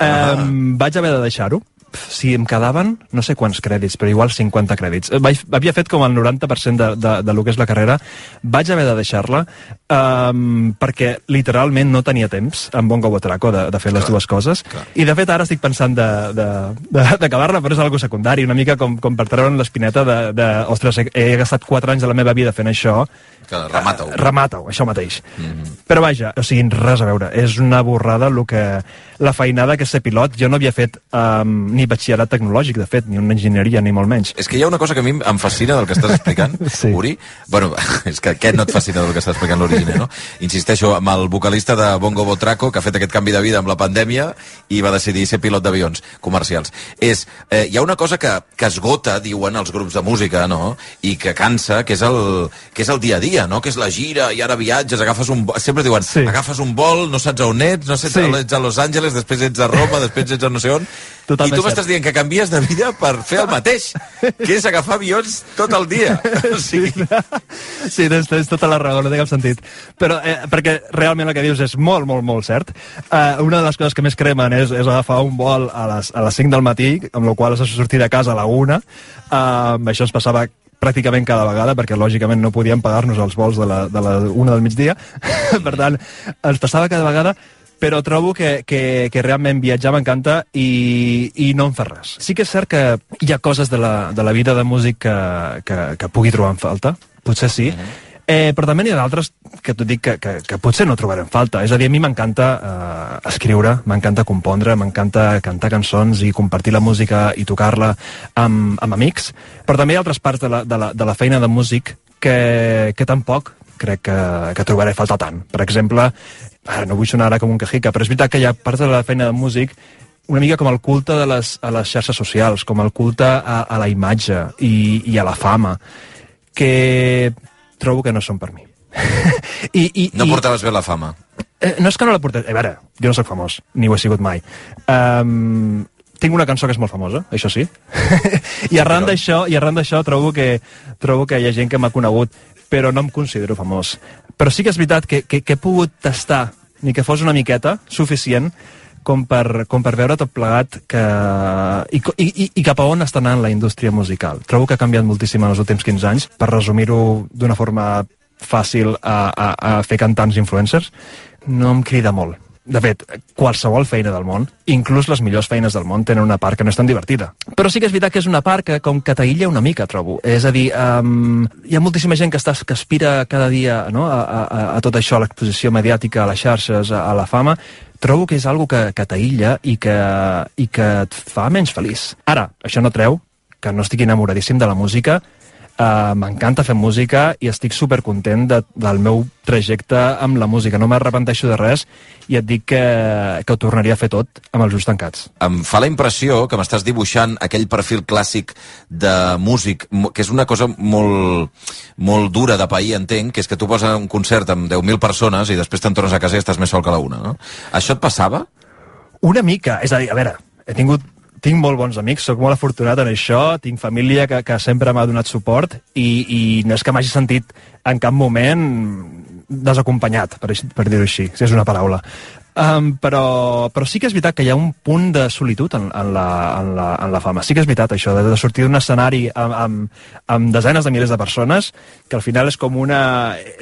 Ah. Um, vaig haver de deixar-ho. Si em quedaven, no sé quants crèdits, però igual 50 crèdits. Eh, Vaig, havia fet com el 90% de, de, de lo que és la carrera. Vaig haver de deixar-la um, perquè literalment no tenia temps amb Bongo Botraco de, de fer les dues coses. I de fet ara estic pensant d'acabar-la, però és algo secundari, una mica com, com per treure'n l'espineta de, de, ostres, he, he gastat 4 anys de la meva vida fent això, Que remata-ho. remata-ho, això mateix. Mm -hmm. Però vaja, o sigui, res a veure. És una borrada el que, la feinada que ser pilot. Jo no havia fet um, ni batxillerat tecnològic, de fet, ni una enginyeria, ni molt menys. És que hi ha una cosa que a mi em fascina del que estàs explicant, sí. Uri. Bueno, és que què no et fascina del que està explicant l'originer, no? Insisteixo, amb el vocalista de Bongo Botraco, que ha fet aquest canvi de vida amb la pandèmia i va decidir ser pilot d'avions comercials. És, eh, hi ha una cosa que, que esgota, diuen els grups de música, no?, i que cansa, que és el, que és el dia a dia, no?, que és la gira, i ara viatges, agafes un... Sempre diuen, sí. agafes un vol, no saps on ets, no saps Sí. sí. ets a Los Angeles, després ets a Roma, després ets a no sé on... Totalment I tu m'estàs dient que canvies de vida per fer el mateix, que és agafar avions tot el dia. O sigui, Sí, tens, tens tota la raó, no té cap sentit. Però, eh, perquè realment el que dius és molt, molt, molt cert. Eh, una de les coses que més cremen és, és agafar un vol a les, a les 5 del matí, amb la qual has de sortir de casa a la 1. Eh, això ens passava pràcticament cada vegada, perquè lògicament no podíem pagar-nos els vols de la, de la 1 del migdia. per tant, ens passava cada vegada però trobo que, que, que realment viatjar m'encanta i, i no em fa res. Sí que és cert que hi ha coses de la, de la vida de músic que, que, que pugui trobar en falta, potser sí, eh, però també n'hi ha d'altres que t'ho dic que, que, que potser no trobarem falta. És a dir, a mi m'encanta eh, escriure, m'encanta compondre, m'encanta cantar cançons i compartir la música i tocar-la amb, amb amics, però també hi ha altres parts de la, de la, de la feina de músic que, que tampoc crec que, que trobaré a faltar tant. Per exemple, ara no vull sonar ara com un quejica, però és veritat que hi ha parts de la feina de músic una mica com el culte de les, a les xarxes socials, com el culte a, a la imatge i, i a la fama, que trobo que no són per mi. I, i, no i, portaves bé la fama. Eh, no és que no la portés... A veure, jo no sóc famós, ni ho he sigut mai. Um, tinc una cançó que és molt famosa, això sí. I arran d'això, i arran d'això trobo que trobo que hi ha gent que m'ha conegut, però no em considero famós. Però sí que és veritat que, que, que he pogut tastar, ni que fos una miqueta, suficient, com per, com per veure tot plegat que... I, i, i cap a on està anant la indústria musical. Trobo que ha canviat moltíssim en els últims 15 anys, per resumir-ho d'una forma fàcil a, a, a fer cantants influencers, no em crida molt. De fet, qualsevol feina del món, inclús les millors feines del món, tenen una part que no és tan divertida. Però sí que és veritat que és una part que com que t'aïlla una mica, trobo. És a dir, um, hi ha moltíssima gent que, està, que aspira cada dia no, a, a, a tot això, a l'exposició mediàtica, a les xarxes, a, a la fama, trobo que és algo que, que t'aïlla i, que, i que et fa menys feliç. Ara, això no treu que no estic enamoradíssim de la música, Uh, M'encanta fer música i estic supercontent de, del meu trajecte amb la música. No m'arrepenteixo de res i et dic que, que ho tornaria a fer tot amb els ulls tancats. Em fa la impressió que m'estàs dibuixant aquell perfil clàssic de músic, que és una cosa molt, molt dura de pair, entenc, que és que tu poses un concert amb 10.000 persones i després te'n tornes a casa i estàs més sol que la una, no? Això et passava? Una mica, és a dir, a veure, he tingut tinc molt bons amics, sóc molt afortunat en això, tinc família que, que sempre m'ha donat suport i, i no és que m'hagi sentit en cap moment desacompanyat, per, per dir-ho així, si és una paraula. Um, però, però sí que és veritat que hi ha un punt de solitud en, en, la, en, la, en la fama. Sí que és veritat això, de, de sortir d'un escenari amb, amb, amb desenes de milers de persones, que al final és com una...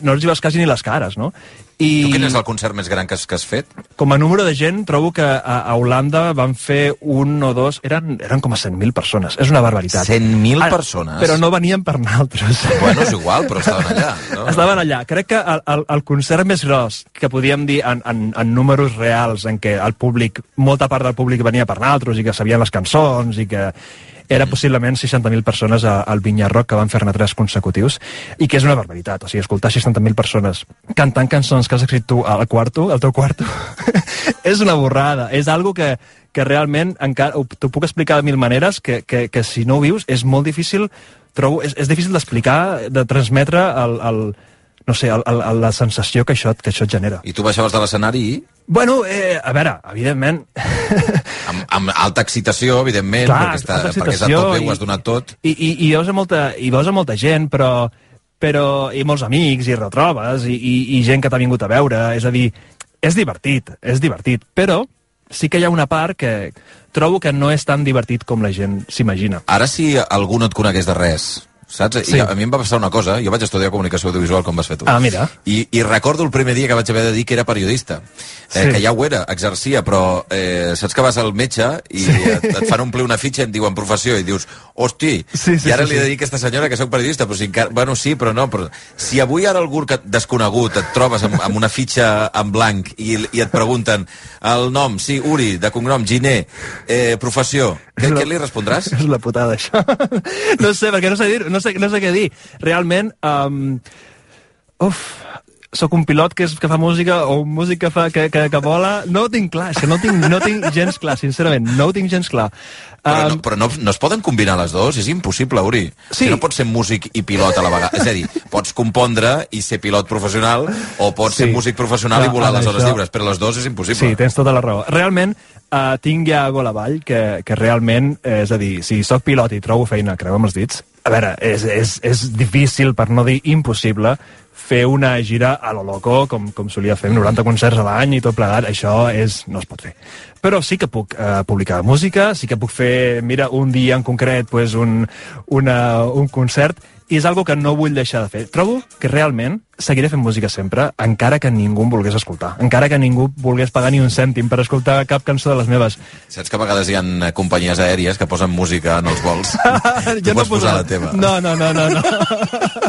No els hi veus quasi ni les cares, no? I... Tu quin és el concert més gran que has, que has fet? com a número de gent, trobo que a, a Holanda van fer un o dos... Eren, eren com a 100.000 persones. És una barbaritat. 100.000 Ara, persones? Però no venien per naltros. Bueno, és igual, però estaven allà, no? Estaven allà. Crec que el, el, el concert més gros que podíem dir en, en, en números reals, en què el públic, molta part del públic venia per naltros i que sabien les cançons i que era possiblement 60.000 persones a- al Vinya Rock que van fer-ne tres consecutius i que és una barbaritat, o sigui, escoltar 60.000 persones cantant cançons que has escrit tu al quarto, al teu quarto és una borrada. És algo que, que realment encara ho- t'ho puc explicar de mil maneres, que, que, que si no ho vius és molt difícil, trobo, és, és difícil d'explicar, de transmetre el, el, no sé, el, el, la sensació que això, que això et genera. I tu baixaves de l'escenari i... Bueno, eh, a veure, evidentment, Amb, amb alta excitació, evidentment, Clar, perquè, està, perquè és a tot bé, i- ho has donat tot. i, i, i veus a molta, i veus a molta gent, però, però i molts amics, i retrobes, i, i, i gent que t'ha vingut a veure, és a dir, és divertit, és divertit, però sí que hi ha una part que trobo que no és tan divertit com la gent s'imagina. Ara si algú no et conegués de res, saps? Sí. I a mi em va passar una cosa, jo vaig estudiar comunicació audiovisual com vas fer tu. Ah, mira. I, I recordo el primer dia que vaig haver de dir que era periodista. Eh, Sí. Que ja ho era, exercia, però eh, saps que vas al metge i et, et fan omplir una fitxa i em diuen professió i dius, hosti, Sí, sí, i ara sí, li he de sí. dir a aquesta senyora que sóc periodista, però si encara... Bueno, sí, però no, però si avui ara algú que desconegut et trobes amb, amb una fitxa en blanc i, i et pregunten el nom, sí, Uri, de cognom, Giner, eh, professió, què, què li respondràs? És la putada, això. no sé, perquè no sé, dir, no sé, no sé què dir. Realment, um, uf, sóc un pilot que, és, que fa música o un músic que, fa, que, que, que vola. No ho tinc clar, és que no tinc, no tinc gens clar, sincerament, no ho tinc gens clar. Però, no, però no, no es poden combinar les dues? És impossible, Uri. Sí. Si no pots ser músic i pilot a la vegada. És a dir, pots compondre i ser pilot professional o pots Sí. ser músic professional i Clar, volar ara les hores això- lliures, però les dues és impossible. Sí, tens tota la raó. Realment, uh, tinc ja gol avall que, que realment, eh, és a dir, si sóc pilot i trobo feina, creu amb els dits, a veure, és, és, és difícil, per no dir impossible, fer una gira a lo loco, com, com solia fer, 90 concerts a l'any i tot plegat, això és, no es pot fer. Però sí que puc eh, publicar música, sí que puc fer, mira, un dia en concret, pues, un, una, un concert, i és algo que no vull deixar de fer. Trobo que realment seguiré fent música sempre, encara que ningú em volgués escoltar, encara que ningú volgués pagar ni un cèntim per escoltar cap cançó de les meves. Saps que a vegades hi ha companyies aèries que posen música en els vols? tu pots posar la teva. No, no, no, no, no.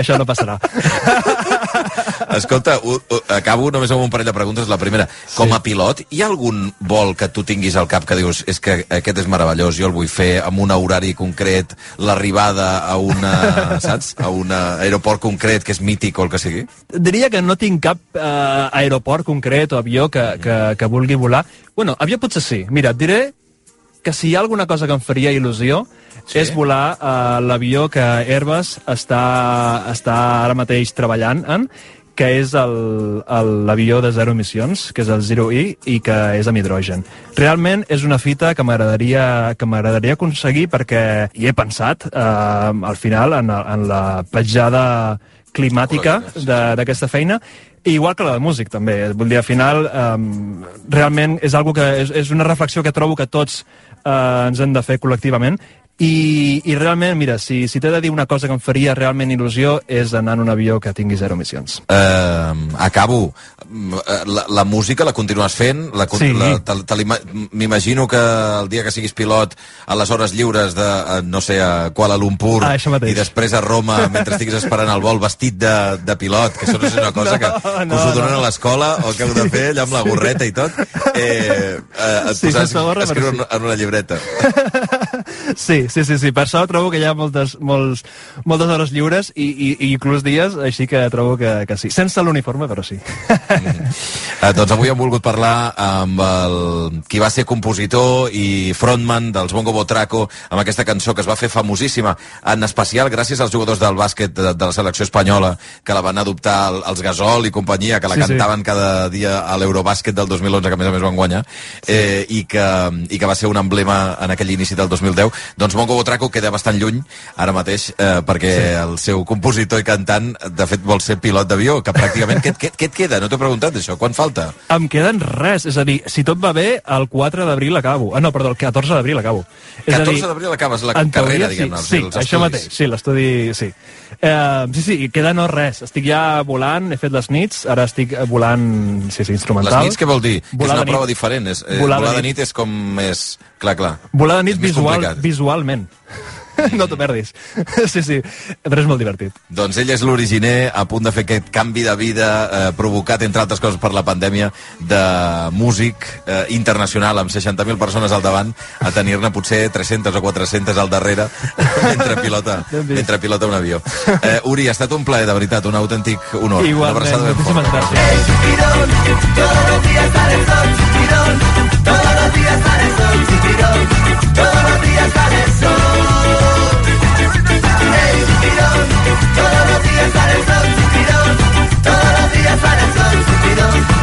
Això no passarà. Escolta, u, u, acabo només amb un parell de preguntes. La primera, com a pilot, hi ha algun vol que tu tinguis al cap que dius és que aquest és meravellós, jo el vull fer amb un horari concret, l'arribada a una, saps? A un aeroport concret que és mític o el que sigui? Diria que no tinc cap eh, aeroport concret o avió que, que, que vulgui volar. Bueno, avió potser sí. Mira, et diré que si hi ha alguna cosa que em faria il·lusió sí? és volar uh, l'avió que Airbus està, està ara mateix treballant en, que és l'avió de zero emissions, que és el Zero E, i que és amb hidrogen. Realment és una fita que m'agradaria que m'agradaria aconseguir perquè hi he pensat eh, al final en, en la petjada climàtica de- d'aquesta feina i igual que la de músic també, vull dir, al final um, realment és algo que és, és una reflexió que trobo que tots uh, ens hem de fer col·lectivament i, i realment, mira, si, si t'he de dir una cosa que em faria realment il·lusió és anar en un avió que tingui zero emissions. Eh, acabo. La, la música la continues fent? La, Sí. M'imagino que el dia que siguis pilot a les hores lliures de, no sé, a Kuala Lumpur Ah, i després a Roma mentre estiguis esperant el vol vestit de, de pilot, que això no és una cosa No, que, que no, us ho donen no. a l'escola o que heu de fer allà amb la gorreta i tot. Eh, eh, et Sí, posaràs a escriure en una llibreta. Sí, sí, sí, sí. per això trobo que hi ha moltes, molts, moltes hores lliures i, i, i inclús dies, així que trobo que, que sí. Sense l'uniforme, però sí. Eh, doncs avui hem volgut parlar amb el, qui va ser compositor i frontman dels Bongo Botraco amb aquesta cançó que es va fer famosíssima en especial gràcies als jugadors del bàsquet de, de la selecció espanyola que la van adoptar el, els Gasol i companyia que la Sí, sí, sí. cantaven cada dia a l'Eurobàsquet del 2011 que a més a més van guanyar eh, i, que, i que va ser un emblema en aquell inici del 2010 doncs Bongo Botraco queda bastant lluny ara mateix eh, perquè sí. el seu compositor i cantant de fet vol ser pilot d'avió que pràcticament què, què, què et queda? No t'he preguntat això, quan falta? Em queden res, és a dir, si tot va bé, el 4 d'abril acabo. Ah, no, perdó, el 14 d'abril acabo. És a 14 dir, d'abril acabes la en carrera, teoria, diguem-ne, sí, sí, els això mateix, sí, l'estudi, sí. Eh, sí, sí, queda no res. Estic ja volant, he fet les nits, ara estic volant, sí, sí, instrumental. Les nits què vol dir? Que és Volar una de nit. prova diferent. És, eh, Volar volar, de de nit és com més... Clar, clar. Volar de nit més visual, visualment. no t'ho perdis. sí, sí, però és molt divertit. Doncs ell és l'originer, a punt de fer aquest canvi de vida eh, provocat, entre altres coses, per la pandèmia de músic eh, internacional amb 60.000 persones al davant a tenir-ne potser 300 o 400 al darrere mentre pilota, mentre pilota un avió. Eh, Uri, ha estat un plaer, de veritat, un autèntic honor. Igualment, Una abraçada ben moltíssimes gràcies. Todos los días sale el sol, chiquirón, todos los días sale el sol. Hey, todos los días sale el sol, chiquirón, todos los días sale el sol, chiquirón.